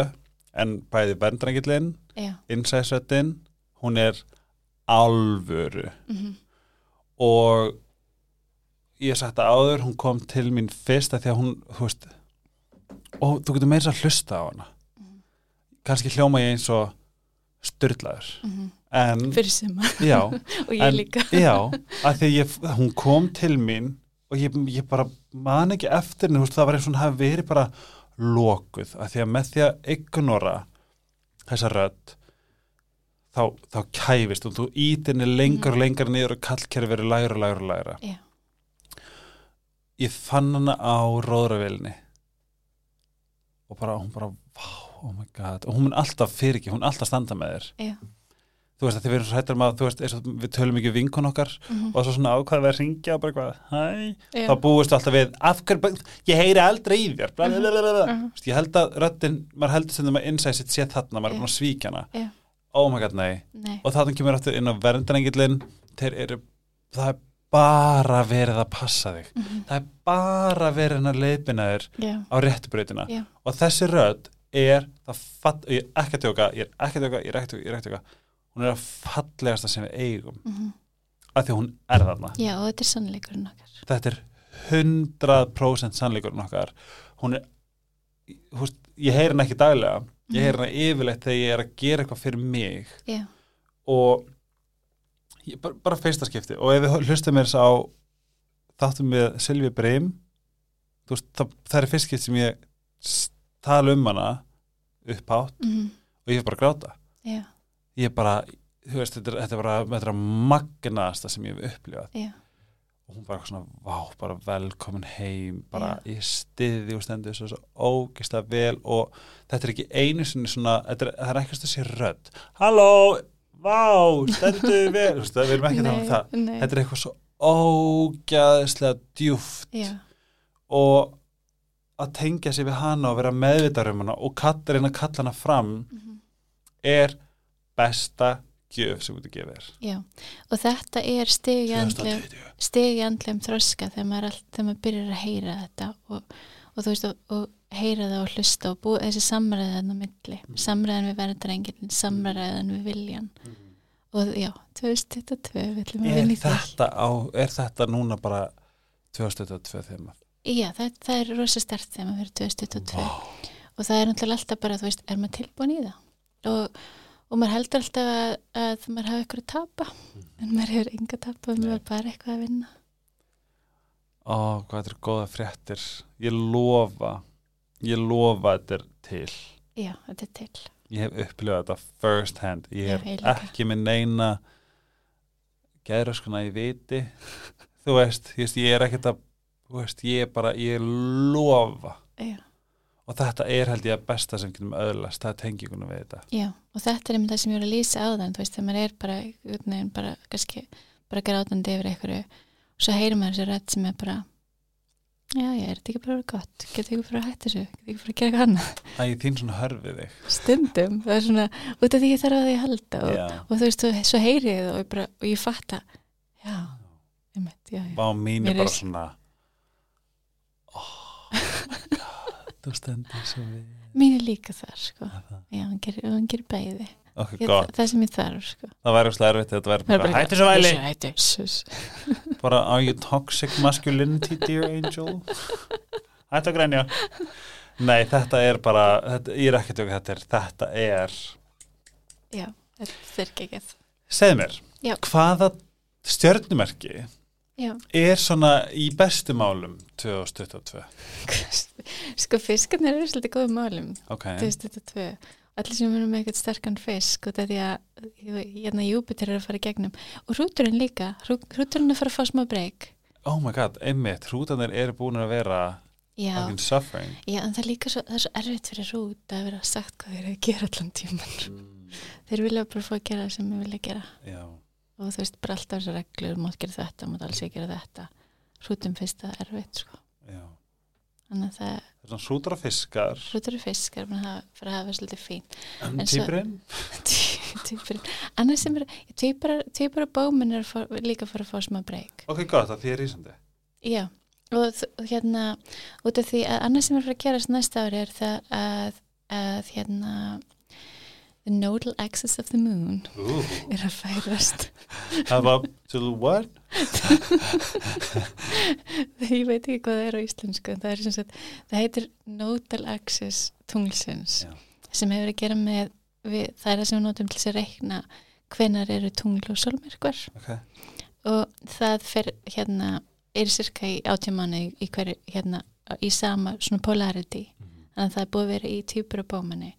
en bæði verndrangillin já. innsæðsrættin hún er alvöru. Mm og ég sagt það áður, hún kom til mín fyrst að því að hún, þú veist og þú getur meira að hlusta á hana. Mhm. kannski hljóma ég eins og styrlaður en, fyrir suma. Já, og ég En- líka. já að því að ég, hún kom til mín og ég, ég bara man ekki eftir henni, það var eins og hún hafi verið bara lokuð, að því að með því að ignora þessa rödd þá, þá kæfist og þú ítinni lengur og lengur niður og kallkerfi verið lægra og lægra og lægra Já. Ég fann hana á róðravélinni. Og bara, hún bara vá, oh my god, og hún mun alltaf fyrir ekki, hún mun alltaf standa með þér. Já. þú veist að þið verðum svo hættur um að þú veist, við tölum ekki vinkun okkar Mhm. og svo svona ákvaði við að ringja og bara eitthvað, hæ, Já. þá búistu alltaf við af hverju, bara- ég heyri aldrei í þér. Bla, bla, bla. Þú veist, ég held að röddin, maður heldur sem að insight sitt sé þarna, maður er búin að svíkja hana. Oh my god, nei, Nei. og þarna kemur aftur inn á verndarengillin, þeir eru það er bara verið að passa þig. Mhm. það er bara verið að leiðbina þér Já. á réttubrautina Já. og þessi rödd er fatt, ég er ekki að tjóka ég er ekki að tjóka, ég er ekki að tjóka, ég er að hún er að sem við eigum. Mhm. af því hún er þarna. Já, og þetta er sannleikurinn okkar. Þetta er 100% sannleikurinn okkar. Hún er veist, ég heyri hann ekki daglega. Ég heyri hann yfirleitt þegar ég er að gera eitthvað fyrir mig. Já, og ég, bara, bara fyrsta skipti. Og ef við hlustum mér á þáttum við Silvi Breim þú veist, það, það er fyrst skipt sem ég tala um hana upphátt mm, og ég er bara að gráta já, ég er bara, veist, þetta er, þetta er bara þetta er að magnaðasta sem ég hef upplifað. Já, og hún bara svona, vá, bara velkomin heim bara ég stiði og stendur svo, svo ógislega vel. Og þetta er ekki einu sinni svona þetta er, það er ekkert að sé rödd. Halló, vá, stendur vel? Veist, við erum ekki um það. þetta er eitthvað svo ógæðislega djúft já, og að tengja sig við hana og vera meðvitar um hana og kalla reyna að kalla hana fram mhm, er besta gjöf sem þú gefið þér. Já og þetta er stigi andlum 2020 stigi andlum þroska þegar maður, all, þegar maður byrjar að heyra þetta og, og þú veist og, og heyra það og hlusta og búa þessi samræðan á milli, samræðan við verðarengilin samræðan við viljan og já, 2022 við ætlum að er þetta, á, er þetta núna bara 2022 þema? Já, það, það er rosa stert maður fyrir 2022 og það er náttúrulega alltaf bara, þú veist, er maður tilbúin í það? Og, og maður heldur alltaf að, að maður hafa eitthvað að tapa. En maður hefur enga að tapa, maður er bara eitthvað að vinna. Ó, hvað er góða fréttir. Ég lofa ég lofa þetta er til. Já, þetta er til. Ég hef upplifað þetta first hand. Ég Já, ég líka. ekki með neina gæra skona í viti. Þú veist, ég, ég er ekkert að veist, ég er bara, ég lofa. Já, og þetta er held ég að besta sem getum öðlast. Það tengingunum við þetta. Já, og þetta er einmitt það sem ég var að lýsa á þann þú veist, þegar maður er bara, neginn, bara kannski, bara grátandi yfir einhverju. Og svo heyrir maður þessi rödd sem er bara já, já, er þetta ekki bara að vera gott? Getur ekki bara að hætta þessu, getur ekki bara að gera eitthvað annað? Að ég þín svona hörfið þig. Stundum, það er svona út af því ég þarf að því að halda og, og þú veist, svo heyri ég það og ég, bara, og ég fatta já, einmitt, já, já. Vá, mín er bara er- svona oh my god þú stendur svo við mín er líka þar, sko. Það. já, hann gerir, hann gerir bæði ég, gott, það sem ég þarf, sko. Það væri úrslega erfitt þetta væri Það bara, hættu svo væli. Bara, are you toxic masculinity dear angel? Hættu að grænja nei, þetta er bara þetta, ég er ekki tjóka þetta er þetta er, já, þetta er ekki ekki segð mér Já. hvaða stjörnumerki já, er svona í bestu málum 2022 sko fiskarnir eru svolítið góðum málum. Ok, 2022 allir sem eru með eitthvað sterkan fisk og það því að hérna Júpiter er að fara í gegnum. Og hrúturinn líka, hrú- hrúturinn er að fara að fá smá breyk. Oh my god, einmitt. Hrútanir eru búin að vera já, já, en það er líka svo, það er svo erfitt fyrir hrút að vera sagt hvað þeir eru að gera allan tíman þeir vilja bara fá að gera það sem þeir vilja gera. Já, og þú veist bara alltaf þessar reglur, mátt gera þetta, mátt alls ekki gera þetta. Hrútum finnst það erfitt sko. Þannig að það, Það er svona hrútar og fiskar. Hrútur og fiskar fyrir að hafa það svolítið fín en týpurinn Týpurinn. annars sem er týpur og bóminn er fá, líka fara að fá smá breyk. Ok, gott, það er ísandi já og hérna út af því að annars sem er fara að gerast næsta ári er það að, að hérna the nodal axis of the moon Ooh. er að færast það var to what? ég veit ekki hvað það er á íslensku en það er sem sagt, það heitir nodal axis tunglsins Já. sem hefur að gera með við, það er það sem við notum til að reikna hvenar eru tungl og sólmyrkvar ok, og það fer hérna er cirka í átjámanni í, í hérna í sama svona polarity þannig að það er búið að vera í týpur og bómanni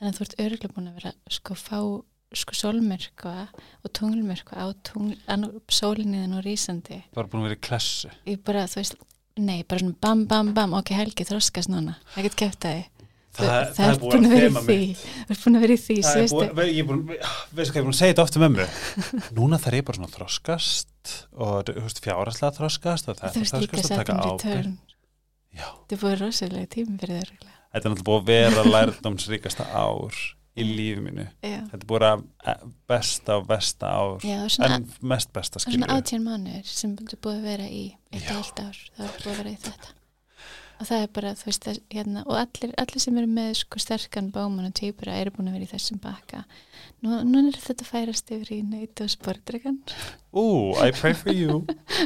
þannig að þú ert örgulega búin að vera sko fá sko sólmyrkva og tunglmyrkva á tungl, sólinniðin og rísandi. Bara búin að vera í klessu. Ég bara þú veist nei, bara svona bam bam bam ok Helgi þroskast núna, ekkert kæft að það, það er búin að að vera í því. Þú ert búin að vera í því Það er er veistu hvað ég er búin að segja þetta ofta með mér núna þarf ég bara svona að þroskast og fjáraslega þroskast og veist líka þroskast og taka Já. þetta er búin rosalega tími fyrir örugglega. Þetta er náttúrulega búið að vera lærdómsríkasta ár í lífi mínu. Já, þetta er búið að besta og besta ár. Já og svona en mest besta er svona skilju átján mánuður sem búið að vera í eitt og allt ár, það er búið að vera í þetta. Og það er bara, þú veist, það, hérna og allir, allir sem eru með sko sterkan báman og týpura eru búin að vera í þessum bakka. Nú, nú er þetta færast yfir í neitt og sportregan Ú, I pray for you.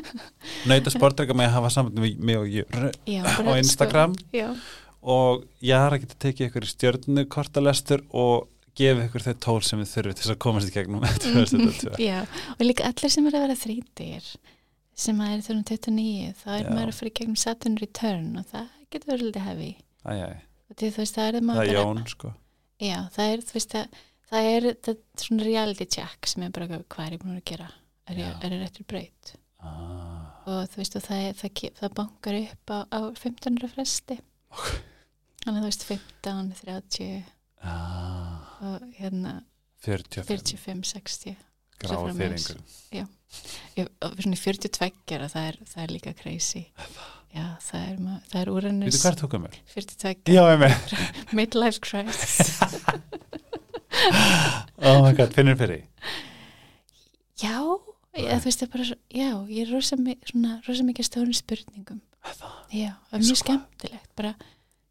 Nauta sportreika með að hafa samband við mig og ég á Instagram sko, já, og ég har að geta tekið ykkur í stjörnu kortalestur og gefið ykkur þau tól sem við þurfum til þess að komast í gegnum 2022 já, og líka allir sem eru að vera þrítir sem að er þurfum 29 þá er Já. maður að fara í gegnum Saturn Return og það getur verið svolítið hefi og því, veist, það er það er Jón sko. Já, það er, þú veist, það, það er það, svona reality check sem er bara hvað er ég búin að gera? Er ég, er réttur braut? Ah. og þú veist, og það, er- það, það bankar upp á, á 15. fresti þannig að þú veist 15, 30 Ah. og hérna 45 45, 60 gráða framvegis. fyrir einhverjum ég, og svona í 42 og það er, það er líka crazy. Já, það er, það er úrannus Veitu þú gömur? 42, Já, ég með. Midlife crisis. Oh my god, finnir fyrir já, ég, þú veist það er bara já, ég er rosa, rosa mikið stórum spurningum. Já, það er mjög hvað? skemmtilegt bara,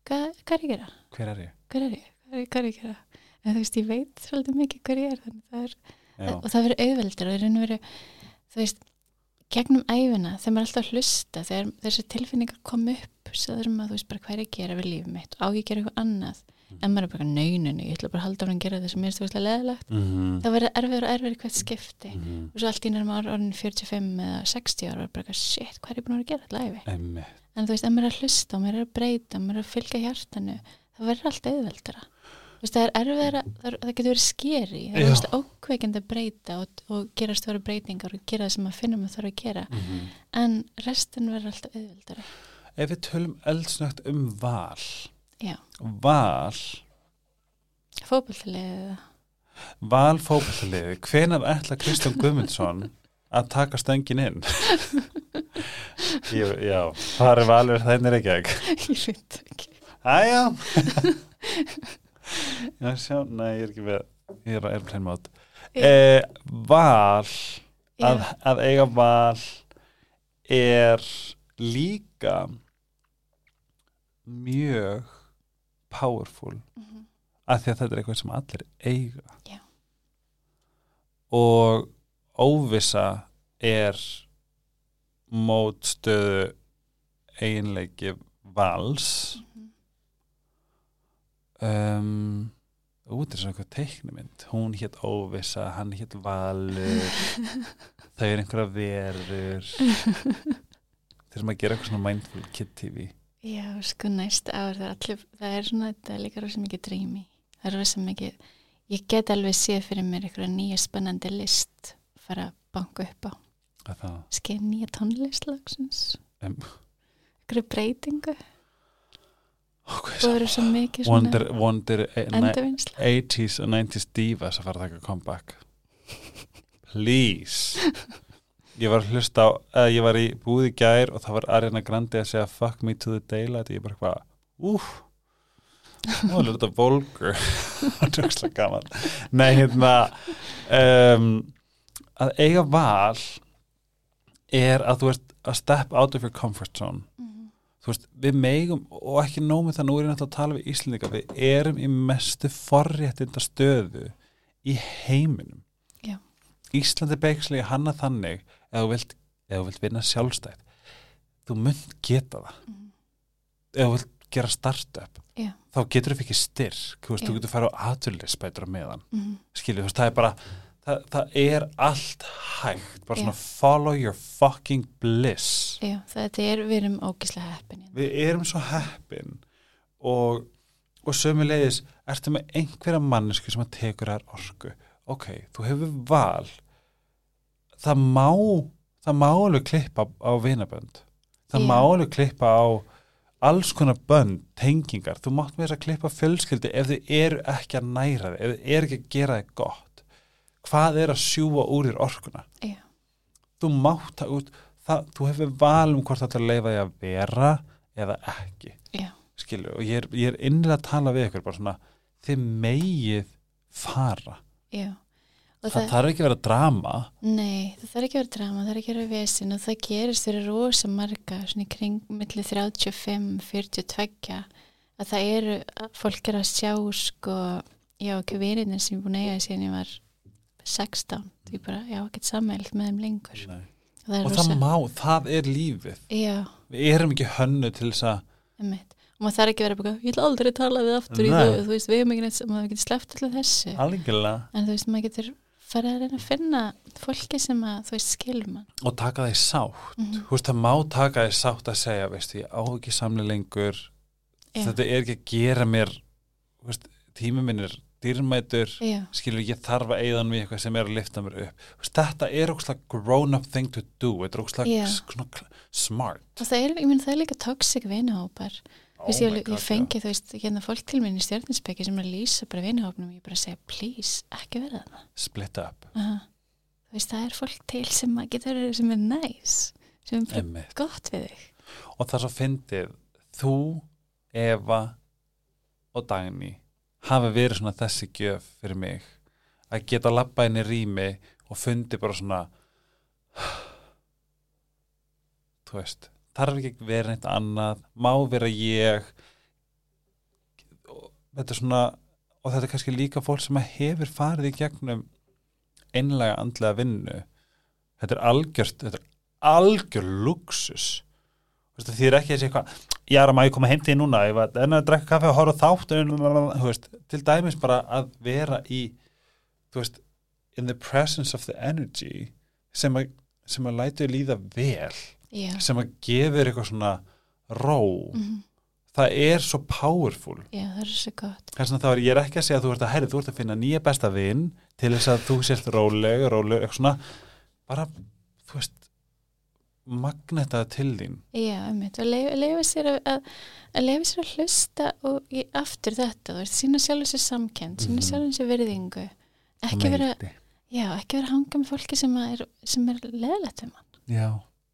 hvað, er ég að gera? Hver er ég? hvað er ég? Hvað er, ég að gera? en þú veist, ég veit svolítið mikið hvað ég er þannig það er og það verður auðveldur og í raun og veru þú veist, gegnum æfina þegar maður er alltaf að hlusta þegar þessi tilfinningar kom upp svo þurfum að þú veist bara hvað er ég að gera við lífið mitt á ég að gera eitthvað annað en maður er bara nöynunni, ég ætla bara að halda ára að gera það sem er að leðilegt Mhm, það verður erfiður og erfiður hvert skipti mhm. og svo allt í nærma orðin 45 eða 60 ára og bara shit, hvað er ég búin að vera að gera alltaf. En þú veist, ef maður er að hlusta maður er að breyta maður er að fylgja hjartanu það verður allt auðveldara. Það er erfiðara, það, getur verið skeri það er ókveikindi að breyta og, og gera stóra breytingar og gera það sem maður finnum að þarf að gera. Mhm. en restin verður alltaf auðveldara. Ef við tölum eldsnögt um val Já, Val fótballtilega Val fókballiði Hvenær ætla Kristján Guðmundsson að taka stöngin inn? Jú, já, það er valur? Er ekki ekki ég veit ekki. Æja. Já, sjá, nei, ég er ekki með ég er á airplane mode. Eh, Val að, að eiga val er líka mjög powerful. Mhm, af því að þetta er eitthvað sem allir eiga. Já. og óvissa er mótstöðu eiginleiki vals. Mhm. um, út er svona eitthvað teiknumynd hún hétt óvissa, hann hétt valur. Þau er einhverja verur. Þeir sem að gera eitthvað svona mindful kid tv Já, sko næst ár það er allir, það er svona, þetta er líka rosa mikið drými. Það er rosa mikið ég get alveg séð fyrir mér eitthvað nýja spennandi list fara að banka upp á að það. Skeið nýja tónlist lagsins um, eitthvað breytingu? Það? eru svo mikið Wonder, wonder ni- endurvinnsla? 80s og 90s divas að fara að taka comeback. Please. Ég var hlusta á ég var í búði gær og það var Ariana Grande að segja fuck me to the daylight. Og ég bara hvað, úf nú er þetta volgur það er aukslega gaman. Nei hérna um, að eiga val er að þú ert að step out of your comfort zone Mhm. þú veist, við megum og ekki nómið það, nú er ég náttúrulega að tala við Íslendinga við erum í mestu forréttinda stöðu í heiminum Já. Íslandi beigslega hanna þannig ef þú vilt, ef þú vilt vinna sjálfstætt þú munt geta það Mhm. ef þú vilt gera startup Já. þá getur þú fikk styrk þú veist, Já. þú getur fara á aturlisbætur meðan Mhm. skilju, þú veist, það er bara það, það er allt hægt. Bara Já. svona follow your fucking bliss. Já, þetta er, við erum ógislega heppin hérna. við erum svo heppin. Og, og sömulegis ertu með einhverja mannesku sem að tekur þær orku? Ok, þú hefur val. Það má það má alveg klippa á vinabönd. Það Já. má alveg klippa á alls konar bönd, tengingar. Þú mátt með þess að klippa fjölskyldi ef þið eru ekki að næra þið, ef þið eru ekki að gera þið gott hvað er að sjúa úr þér orkuna Já. þú mátt það út það, þú hefur val um hvort það til að leifa því að vera eða ekki Já. skilju, og ég er, ég er innlega að tala við ykkur bara svona, þið megið fara, Já. Og það, þarf ekki að vera drama Nei, það þarf ekki að vera drama, það þarf ekki að vera vesin og það gerist fyrir rosa marga svona í kring milli 35, 42 að það eru, fólk er að sjá sko, já, ekki vinirinn sem búin eiga síðan ég var 16, því bara, já, ekkert samælt með þeim lengur. Nei. Og það og rosa, það má, það er lífið já, við erum ekki hönnu til þess að. Og maður þarf ekki að vera bara, ég ætla aldrei að tala við aftur í þau, þú veist, við hefum ekki neitt, maður getur sleppt allir þessu. algjörlega En þú veist, maður getur farið að reyna að finna fólki sem að, þú veist, skilur mann. og taka í sátt Mm þú veist, það má taka því sátt að segja veist, ég á ekki samlega lengur Já. þetta er ekki að gera mér þú veist, tími minn er dýrmætur já, skilur ég þarf að eigðan við eitthvað sem er að lifta mér upp. Þú veist, þetta er ókslega grown up thing to do þetta er svona kl- smart. Og það er, minn, það er líka toxic vinahópar. Oh Vist, ég, ég fengi, þú veist, hérna fólk til minn í stjórninsbeki sem er að lýsa bara vinahópnum og ég bara segja, please, ekki vera þarna. Já. split up. Aha. þú veist, það er fólk til sem getur sem er næs sem er gott við þig. Og það er svo fyndið þú, Eva og Dagný hafa verið svona þessi gjöf fyrir mig. Að geta labba inn í rými og fundi bara svona þú veist þarf ekki vera neitt annað má vera ég. Og þetta er svona og þetta er kannski líka fólk sem hefur farið í gegnum einlega andlega vinnu. Þetta er algjört þetta er algjör luxus því er ekki segja eitthvað ég er að maður koma heim til því núna enn að drekka kaffe og horfa þátt veist, til dæmis bara að vera í þú veist, in the presence of the energy sem að, sem að lætu líða vel já, sem að gefur eitthvað svona ró. Mm það er svo powerful. Já, það er svo gott. Þess að þá er ég er ekki að segja að þú ert að herri, þú ert að finna nýja besta vinn til þess að þú sést róleg, róleg, svona. Bara, þú veist magneta það til þín. Já, einmitt, og leifa, leifa sér að, að, leifa sér að hlusta og í, aftur þetta, þú veist, sína sjálfur sér samkend sína Mhm. sjálfur sér virðingu. Og ekki vera, já, ekki vera hanga með fólki sem er, sem er leðilegt við mann. Já,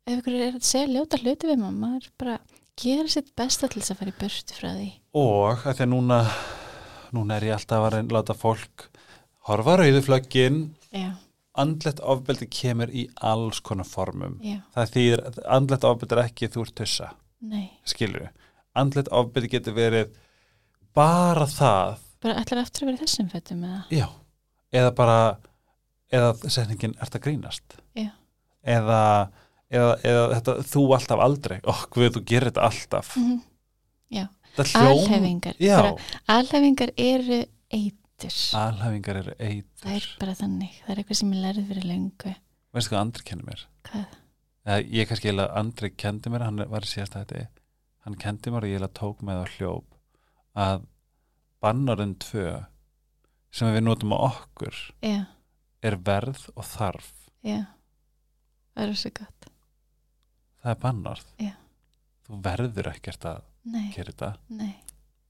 ef ykkur er að segja ljóta hluti við mann maður bara gera sitt besta til þess að fara í burt frá því. Og að því að núna núna er ég alltaf að láta fólk horfa rauðu flöggin. Já, andlegt ofbeldi kemur í alls konar formum. Já, það þýðir, andlegt ofbeldi er ekki þú ert tussa, skilur andlegt ofbeldi getur verið bara það. Bara allar eftir að vera þessum fötum eða? Já, eða bara eða setningin ert að grínast? Já. eða, eða, eða þetta, þú alltaf aldrei. Ó, hvað þú gerir þetta alltaf. Mm alhefingar já, bara, alhefingar eru eitur. Alhæfingar eru það er bara þannig, það er eitthvað sem ég lærði fyrir löngu. Veistu hvað Andri kennir mér? Hvað, eða, ég kannski eiginlega Andri kendi mér hann var í síðast þetta hann kendi mér og ég eiginlega tók með á hljóp að bannarinn tvö sem við notum á okkur já, er verð og þarf. Já. Það er svo gott. Það er bannarð Já. þú verður ekkert að nei, gera þetta. Nei,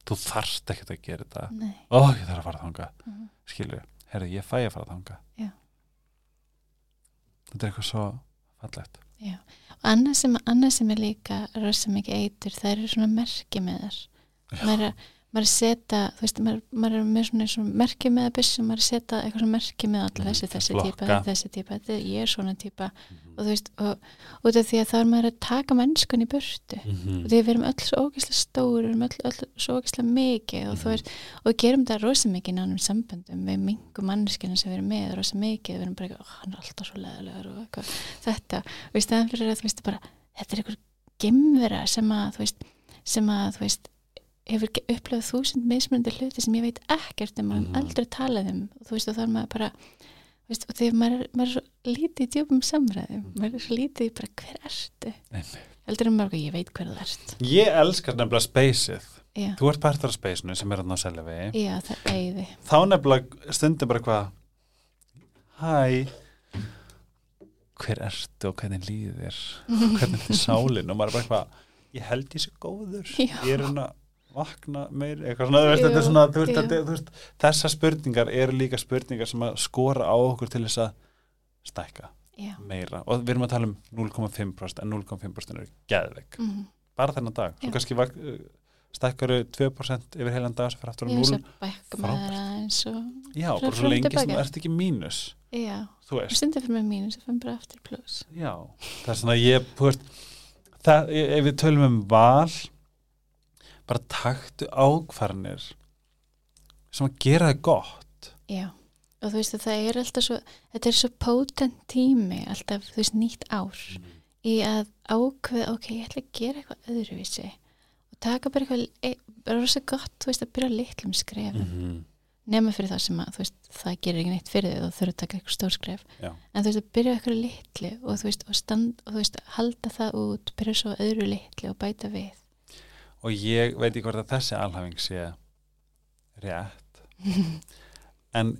þú þarft ekkert að gera þetta. Nei. Ó, ég þarf að fara þanga mhm. skilju, herri, ég fæ að fara þanga Já. þetta er eitthvað svo fallegt. Annað sem, annað sem er líka rosa mikið eitur, það eru svona merki með þar Já. Maður er, setja þú veist, maður, maður er með svona, svona merki með að byssu, maður er setja eitthvað svona merki með allir Mhm, þessi, þessi típa, þessi típa þetta, er- ég er svona típa. Og þú veist, og út af því að þá er maður að taka mennskun í burtu. Mhm. og því við erum öll svo ógeðslega stór við erum öll, öll svo ógeðslega mikið og, þú veist, og við gerum þetta rosa mikið í nánum samböndum. Við mingum manneskina sem við erum með rosa mikið, við erum bara "Ó, hann er alltaf svo leðilegur og eitthvað, þetta. Og í stæðan fyrir að þú veist bara, sem að þú veist, sem að þú veist hefur upplifað þúsund mismunandi hluti sem ég veit ekkert um og Mhm. mm. aldrei talað um. Og þú veist og þá er maður bara veist, og þegar maður, maður er svo lítið í djúpum samræðum, maður er svo lítið bara hver ertu? Einmitt. heldur um maður, ég veit hver þú ert. Ég elskar nefnilega já, þú ert partur af spaceinu sem er hann á selja vegi já það er æði. Þá nefnilega stundum bara eitthvað hæ hver ertu og hvernig líðir hvernig þið sálin? Og maður bara eitthvað ég held ég sé góður. Ég er hann að vakna meir eitthvað svona, veist, Jú, svona veist, þetta, veist, þessar spurningar eru líka spurningar sem að skora á okkur til þess að stækka já, meira. Og við erum að tala um 0,5% en 0,5% eru geðveik. Mm. bara þennan dag, svo Já. kannski uh, stækkaru 2% yfir heilan dag sem fyrir aftur á ég 0 veist að bækka með Frábært. það já, bara svo lengi sem þú ert ekki mínus já, stundum fyrir mig mínus og fyrir bara aftur plus já. Það er svona ég, þú veist það, ef við tölum um val bara taktu ákvarnir sem að gera það gott já, og þú veist að það er alltaf svo þetta er svo potent tími alltaf, þú veist, nýtt ár í að ákveða, ok, ég ætla að gera eitthvað öðruvísi og taka bara eitthvað bara rosa gott, þú veist, að byrja litlum skrefum -hmm. nema fyrir það sem að, þú veist, það gerir ekki neitt fyrir þig og þurfa að taka eitthvað stór skref Já. en þú veist, að byrja eitthvað litlu og þú veist, og stand, og þú veist, halda það út byrja svo öðru litlu og bæta við og ég veit ekki hvort að þessi alhæfing sé rétt. En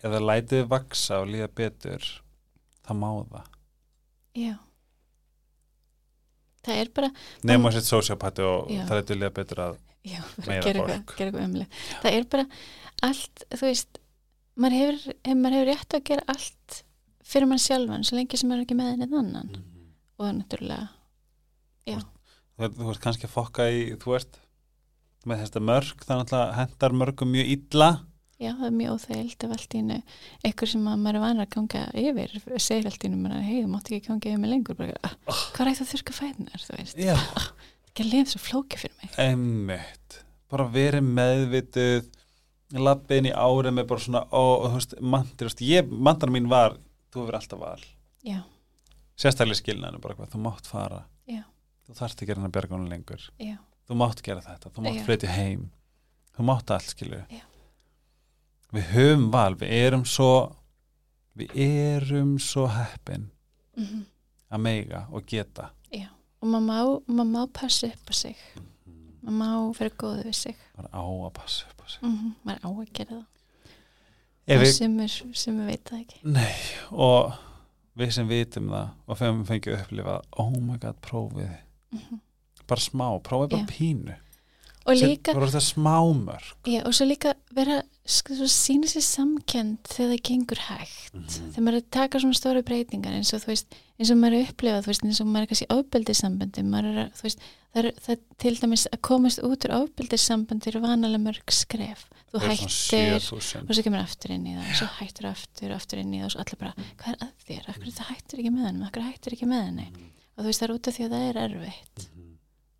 ef það lætið vaksa og líða betur þá má það. Já. Það er bara nema sér sósjápati og Já. það lætið líða betur að já, gera eitthvað, umlega það er bara allt, þú veist maður hefur, hef, maður hefur rétt að gera allt fyrir mann sjálfan svo lengi sem maður er ekki með henni annan. Og náttúrulega þú, þú ert kannski að fokka í þú ert með þetta mörg þannig að hendar mörgum mjög illa. Já, það er mjög óþægild ef allt í einu eitthvað sem að maður er vanur að ganga yfir segir allt í einu, maður, hei, þú mátt ekki ganga yfir mig lengur. Bara, ah, hvað er það þurrka fæðnar þú veist, já, ekki að lifa svo flóki fyrir mig. Einmitt. Bara verið meðvituð lappin í árið með bara svona ó, þú veist, mandir, þú veist, ég, mandar mín var þú hefur alltaf val. Sérstaklega skilnaðinu bara hvað, þú mátt fara. Þú ekki að að berga honum lengur. Já, þú mátt gera þetta, þú mátt flytja heim. Þú mátt allt skilju við höfum val, við erum svo við erum svo heppin mm að meiga og geta. Já. Og maður má, maður má passa upp á sig. Maður má vera góð við sig. Bara á að passa upp á sig. Mm maður á að gera það. Og við, sem sem er veit það ekki. Nei, og við sem vitum það og fengum fengið að upplifa oh my god, prófið mm bara smá, prófið bara Já. pínu. Og líka, já, og svo líka vera sko, sína sér samkend þegar það gengur hægt. Mhm. þegar maður er að taka svona stóru breytingar eins og þú veist, eins og maður er að upplifa þú veist, eins og maður er kannski er veist, það er, það er til dæmis að komast út úr ábyldissambandi eru vanalega mörg skref. Þú hættir, og svo kemur aftur inn í það og svo hættir aftur, aftur inn í það og svo allir bara, hvað er að þér, akkur það hættir ekki með henni akkur hættir ekki með henni og þú veist, það er út af því að það er erfitt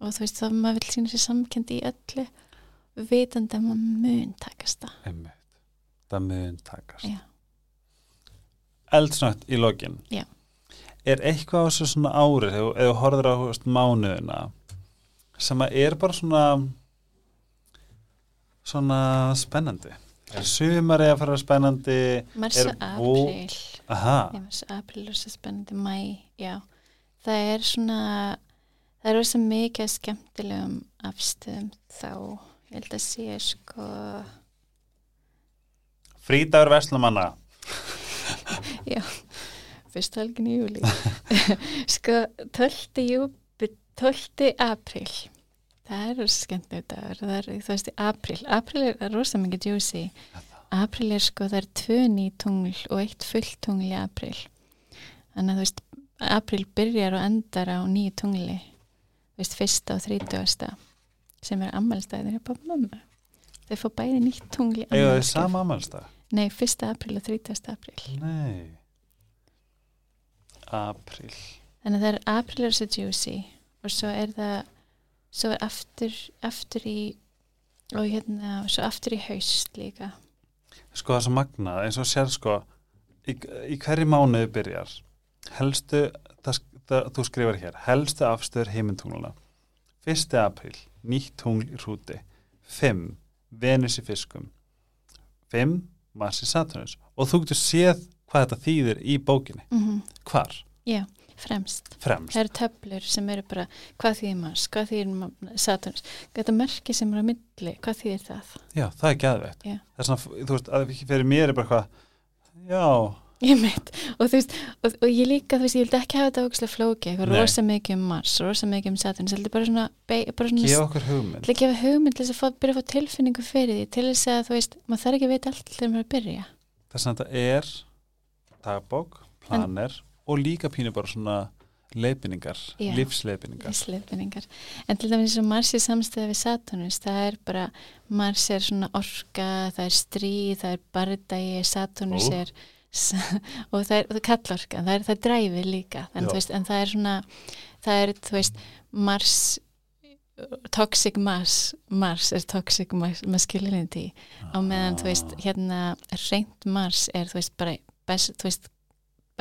og þú veist, þá maður vil sína sér samkendi í öllu vitandi að maður mun takast það Einmitt. Það mun takast. Eldsnögt í lokin. Já. Er eitthvað á þessu svona árið, þú horfður á veist, mánuðina, sem að er bara svona svona spennandi? Er sumari að fara spennandi? mars Er og vo- apríl Aha, Já, mars og er svo spennandi mæ, já það er svona það er rosa mikið skemmtilegum afstöðum þá ég held að sé sko frídagur Veslamanna. fyrst helgin í júli sko 12. júbi 12. apríl það er rosa skemmtileg dagur það er, þú veist, í apríl apríl er rosa mikið juicy apríl er sko, það er tvö nýtungl og eitt fullt tungl í apríl þannig að þú veist apríl byrjar og endar á nýju tungli veist, fyrsta og þrítugasta sem er ammælstæðin hjá pappa og mamma þau fá bæði nýtt tungli Eða þið sama ammælstag? nei, fyrsta apríl og þrítugasta apríl Nei. Apríl. Þannig að það er apríl er svo juicy og svo er það svo er aftur, aftur í og hérna, svo aftur í haust líka. Sko það er svo magnað, eins og sér sko í, í hverju mánuði byrjar helstu, það, það, þú skrifar hér helstu afstöður heimintungluna 1. apríl, nýtt tungl í hrúti 5. Venus í fiskum 5. Mars í Saturnus og þú getur séð hvað þetta þýðir í bókinni Mm hvar, Já, fremst. fremst Það eru töflur sem eru bara hvað þýðir Mars, hvað þýðir Saturnus, þetta merki sem eru á milli, hvað þýðir það? já, það er geðveitt Já. það er svona, þú veist, fyrir mér er bara hvað já, Ég meit, og þú veist, og, og ég líka, þú veist, ég vildi ekki hafa þetta ógæslega flóki, eitthvað rosa mikið um Mars, rosa mikið um Saturnus, heldur bara svona, bara svona gefa okkur hugmynd. Til að gefa hugmynd til þess að byrja að fá tilfinningu fyrir því til þess að þú veist, maður þarf ekki að vita allt þegar maður er að byrja. Þess að þetta er dagbók, planer og líka pínu bara svona leifinningar, Já. lífsleifinningar Ísleifinningar. En til dæmis eins og Mars er samstæði við Saturnus, það er bara Mars er svona orka, það er stríð, það er bardagi Saturnus er og það er, kallorka, það er það dræfið líka, en, veist, en það er svona það er, þú veist, Mars toxic Mars Mars er toxic mas- masculinity á meðan, þú veist, hérna reynd Mars er, þú veist, bara best, þú veist,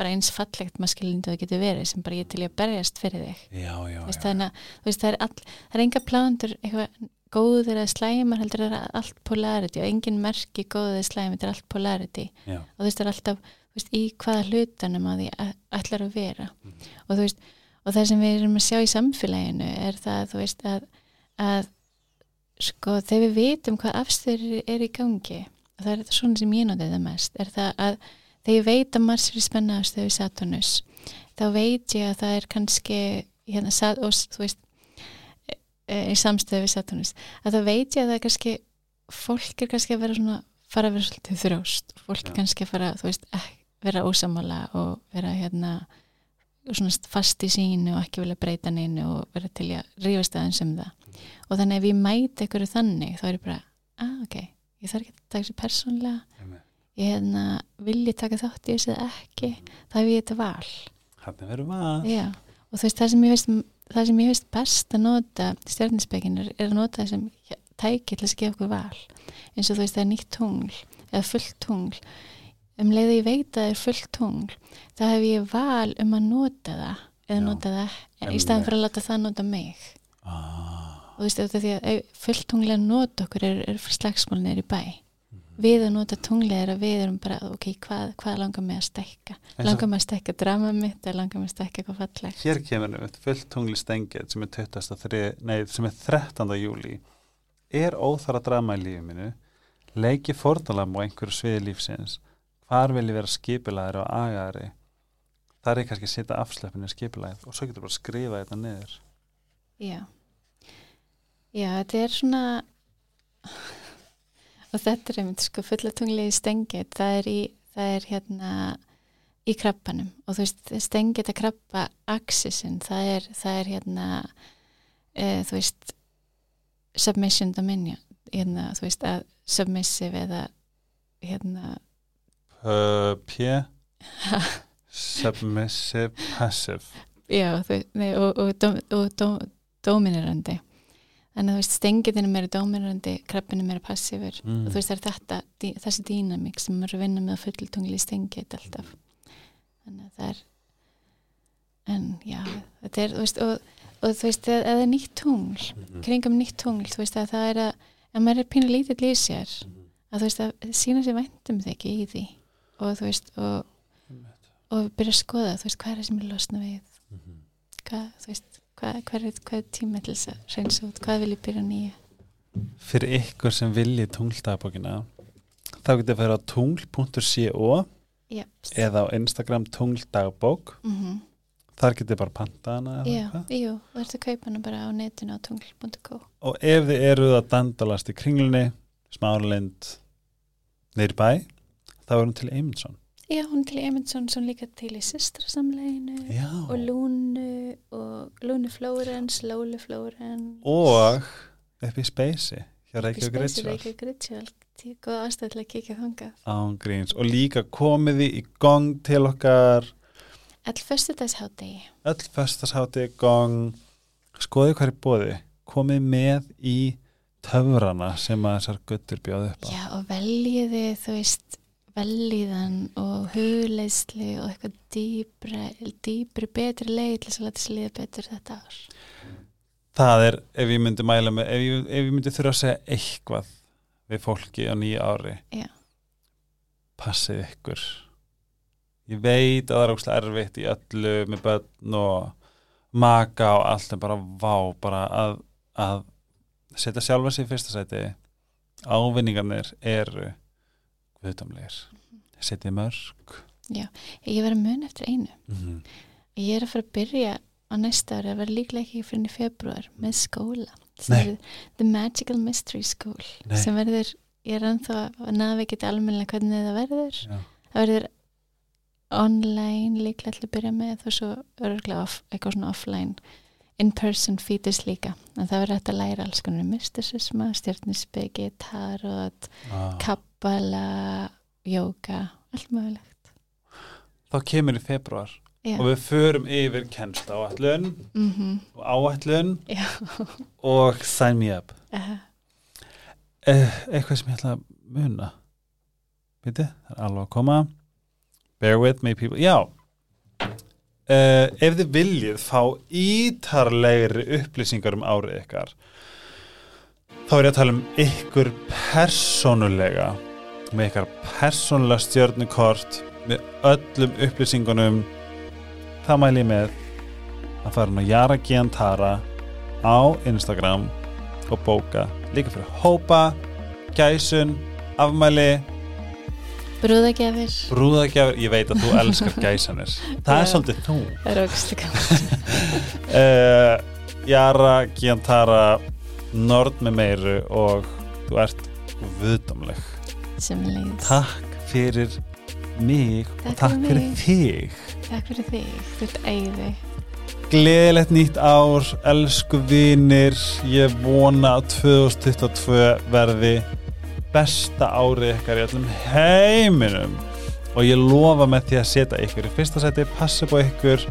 bara eins fallegt masculinity það getur verið, sem bara ég til að berjast fyrir þig. Já, já, veist, já, þannig að þú veist, það er, all, það er enga plándur eitthvað góður eða slæmar heldur er allt polarity og engin merki góður eða slæmar, þetta er allt polarity já. og þú veist, það er alltaf veist, í hvaða hlutanum að því ætlar að vera Mhm. og þú veist, og það sem við erum að sjá í samfélaginu er það þú veist að, að sko þegar við vitum hvað afstöður er í gangi og það er þetta svona sem ég notið það mest er það að þegar ég veit að Mars er spenna afstöðu Saturnus þá veit ég að það er kannski hérna, og þú veist í samstöðu við Saturnus að þá veit ég að það er kannski fólk er kannski að vera svona fara að vera svolítið þrjóst fólk er kannski að fara þú veist, ek, vera ósamála og vera hérna svona fast í sínu og ekki vilja breyta neinu og vera til að rífast aðeins um það. Og þannig ef ég mæti ykkur þannig þá er ég bara, ah ok ég þarf ekki að taka þessu persónlega ég hérna, vil ég taka þátt í þessu eða ekki, það hef ég þetta val. Hann er verið Já, og þú veist það sem ég veist það sem ég veist best að nota stjórninspekin er, að nota það sem tæki til að gefa okkur val eins og þú veist það er nýtt tungl eða fullt tungl um leið að ég veit að það er fullt tungl þá hef ég val um að nota það eða Já, nota það í einmitt. staðan fyrir að láta það nota mig ah, og þú veist þetta því að fullt tungli að nota okkur er, er slagsmálin er í bæ. Við að nota tungli er að við erum bara ok, hvað, hvað langar mig að stekka langar mig að stekka drama mitt eða langar mig að stekka eitthvað fallegt? Hér kemur nú fullt tungli stengið sem er 23, nei, sem er 13. júli er óþara drama í lífið minu leiki fórnalam á einhverju sviði lífsins? Hvar vil ég vera skipulæðir og agaðari þar er kannski að setja afsleppinu skipulæð og svo getur bara að skrifa þetta niður. Já. Já, þetta er svona og þetta er einmitt sko fullatunglegi stengið, það er í það er hérna í krabbanum. Og þú veist, stengið að krabba axisinn, það er það er hérna e, þú veist submission dominion hérna, þú veist, að submissive eða hérna uh, P? Submissive passive. Já, þú veist, nei, og, og, dom, og dom, að þú veist, stengiðin er meira dominirandi krabbin er meira passífur Mm. og þú veist, það er þetta, dí- þessi dýnamík sem maður er að vinna með fulltungli stengið alltaf þannig að það er en já, þetta er veist, og, og þú veist, eða eða nýtt tungl Mhm. kringum nýtt tungl, þú veist að það er að ef maður er pínu lítill í sér að þú veist að sína sér væntum þig í því og þú veist og, og byrja að skoða, þú veist, hvað er það sem er losna við Mhm. hvað, þú veist, hvað, hvað, er, hvað er tíma til þess að reynsa út, hvað vil ég byrja nýja fyrir ykkur sem vilji tungldagbókina þá getur að vera á tungl.co Jeps. eða á Instagram tungdagbók mm þar getur bara panta hana eða Já, eitthvað. jú, þú ert að kaupa hana bara á netinu á tungl.co og ef þið eruð að dandalast í kringlunni smáralind neyri bæ þá er hún til Eymundsson Já, hún til Eymundsson sem líka til í systrasamleginu Já. og Lúnu og Lúnu Flórens, Lólu Flórens. Og upp í Speysi hjá Reykjavík Ritual Reykjavík Ritual góða ástæð til að kíkja þangað. Án gríns. Og líka komiði í gong til okkar. All föstudagshátegi öll festashátti gong. Skoðið hvað er bóði komið með í töfrana sem að þessar guttur bjóðu upp á. Já, og veljiði, þú veist veljiðan og hugleisli og eitthvað dýbri, dýbri betri leið til að láta sér líða betur þetta ár. það er ef ég myndi mæla með ef ég, ef ég myndi þurfa að segja eitthvað við fólki á nýja ári Já. passið ykkur ég veit að það er ógslag erfitt í öllu með börn og maka og allt en bara vá bara að, að setja sjálfa sig í fyrsta sæti ávinningarnir eru guðdamlegir setja mörg Ég verið að mun eftir einu. mm -hmm. Ég er að fara að byrja á næsta ári að vera líklega ekki fyrir í februar með skóla. The Magical Mystery School Nei. sem verður, ég er ennþá að nafi ekki almennilega hvernig það verður. Það verður online líklega að byrja með og svo örgulega off, eitthvað svona offline in-person fetus líka. En það verður hægt að læra alls konar mysticisma, stjórnispeki, tarot ah. kabbala, jóka allt mögulegt. Þá kemur í februar Já. og við förum yfir kennst áætlun mm og áætlun Já. og sign me up. Uh, eh, eitthvað sem ég ætla að muna? Viti, það er alveg að koma. Bear with me people. Já eh, ef þið viljið fá ítarlegri upplýsingar um árið ykkar þá er ég að tala um ykkur persónulega með ykkar persónulega stjörnukort með öllum upplýsingunum. Það mæli ég með að fara á Jara Giantara á Instagram og bóka líka fyrir hópa, gæsun afmæli, brúðagjafir. Brúðagjafir ég veit að þú elskar gæsanir það er Já. svolítið þú. Það er ógstu gaman. Uh, Jara Giantara Nord með meiru og þú ert leiðis takk fyrir mig og Takk takk fyrir fyrir mig. þig. Takk fyrir þig, ert æði. Gleðilegt nýtt ár, elsku vinir, ég vona að 2022 verði besta árið ykkar í öllum heiminum. Og ég lofa með því að setja ykkur í fyrsta seti, passa på ykkur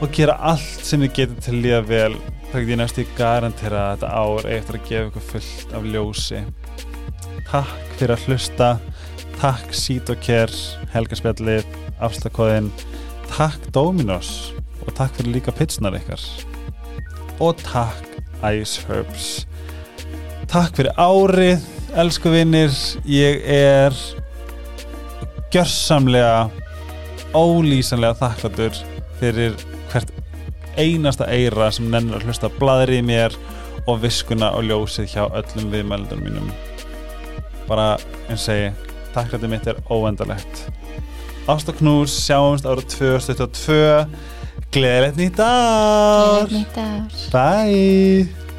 og gera allt sem þið getur til líða vel get ég næstu garantera að þetta ár eftir að gefa ykkur fullt af ljósi. Takk fyrir að hlusta. Takk Sítokær, Helgaspjallið, Afstakóðin Takk Dominos. Og takk fyrir líka pitsnar ykkar. Og takk Ice Herbs. Takk fyrir árið elsku vinnir ég er gjörsamlega ólýsanlega þakklatur fyrir hvert einasta eira sem nennir að hlusta bladri í mér og viskuna og ljósið hjá öllum viðmældunum mínum. Bara eins segi takklætið mitt er óendalegt Ást og knús, sjáumst árið 2022 Gleðilegt nýtt ár! Gleðilegt nýtt ár. Bye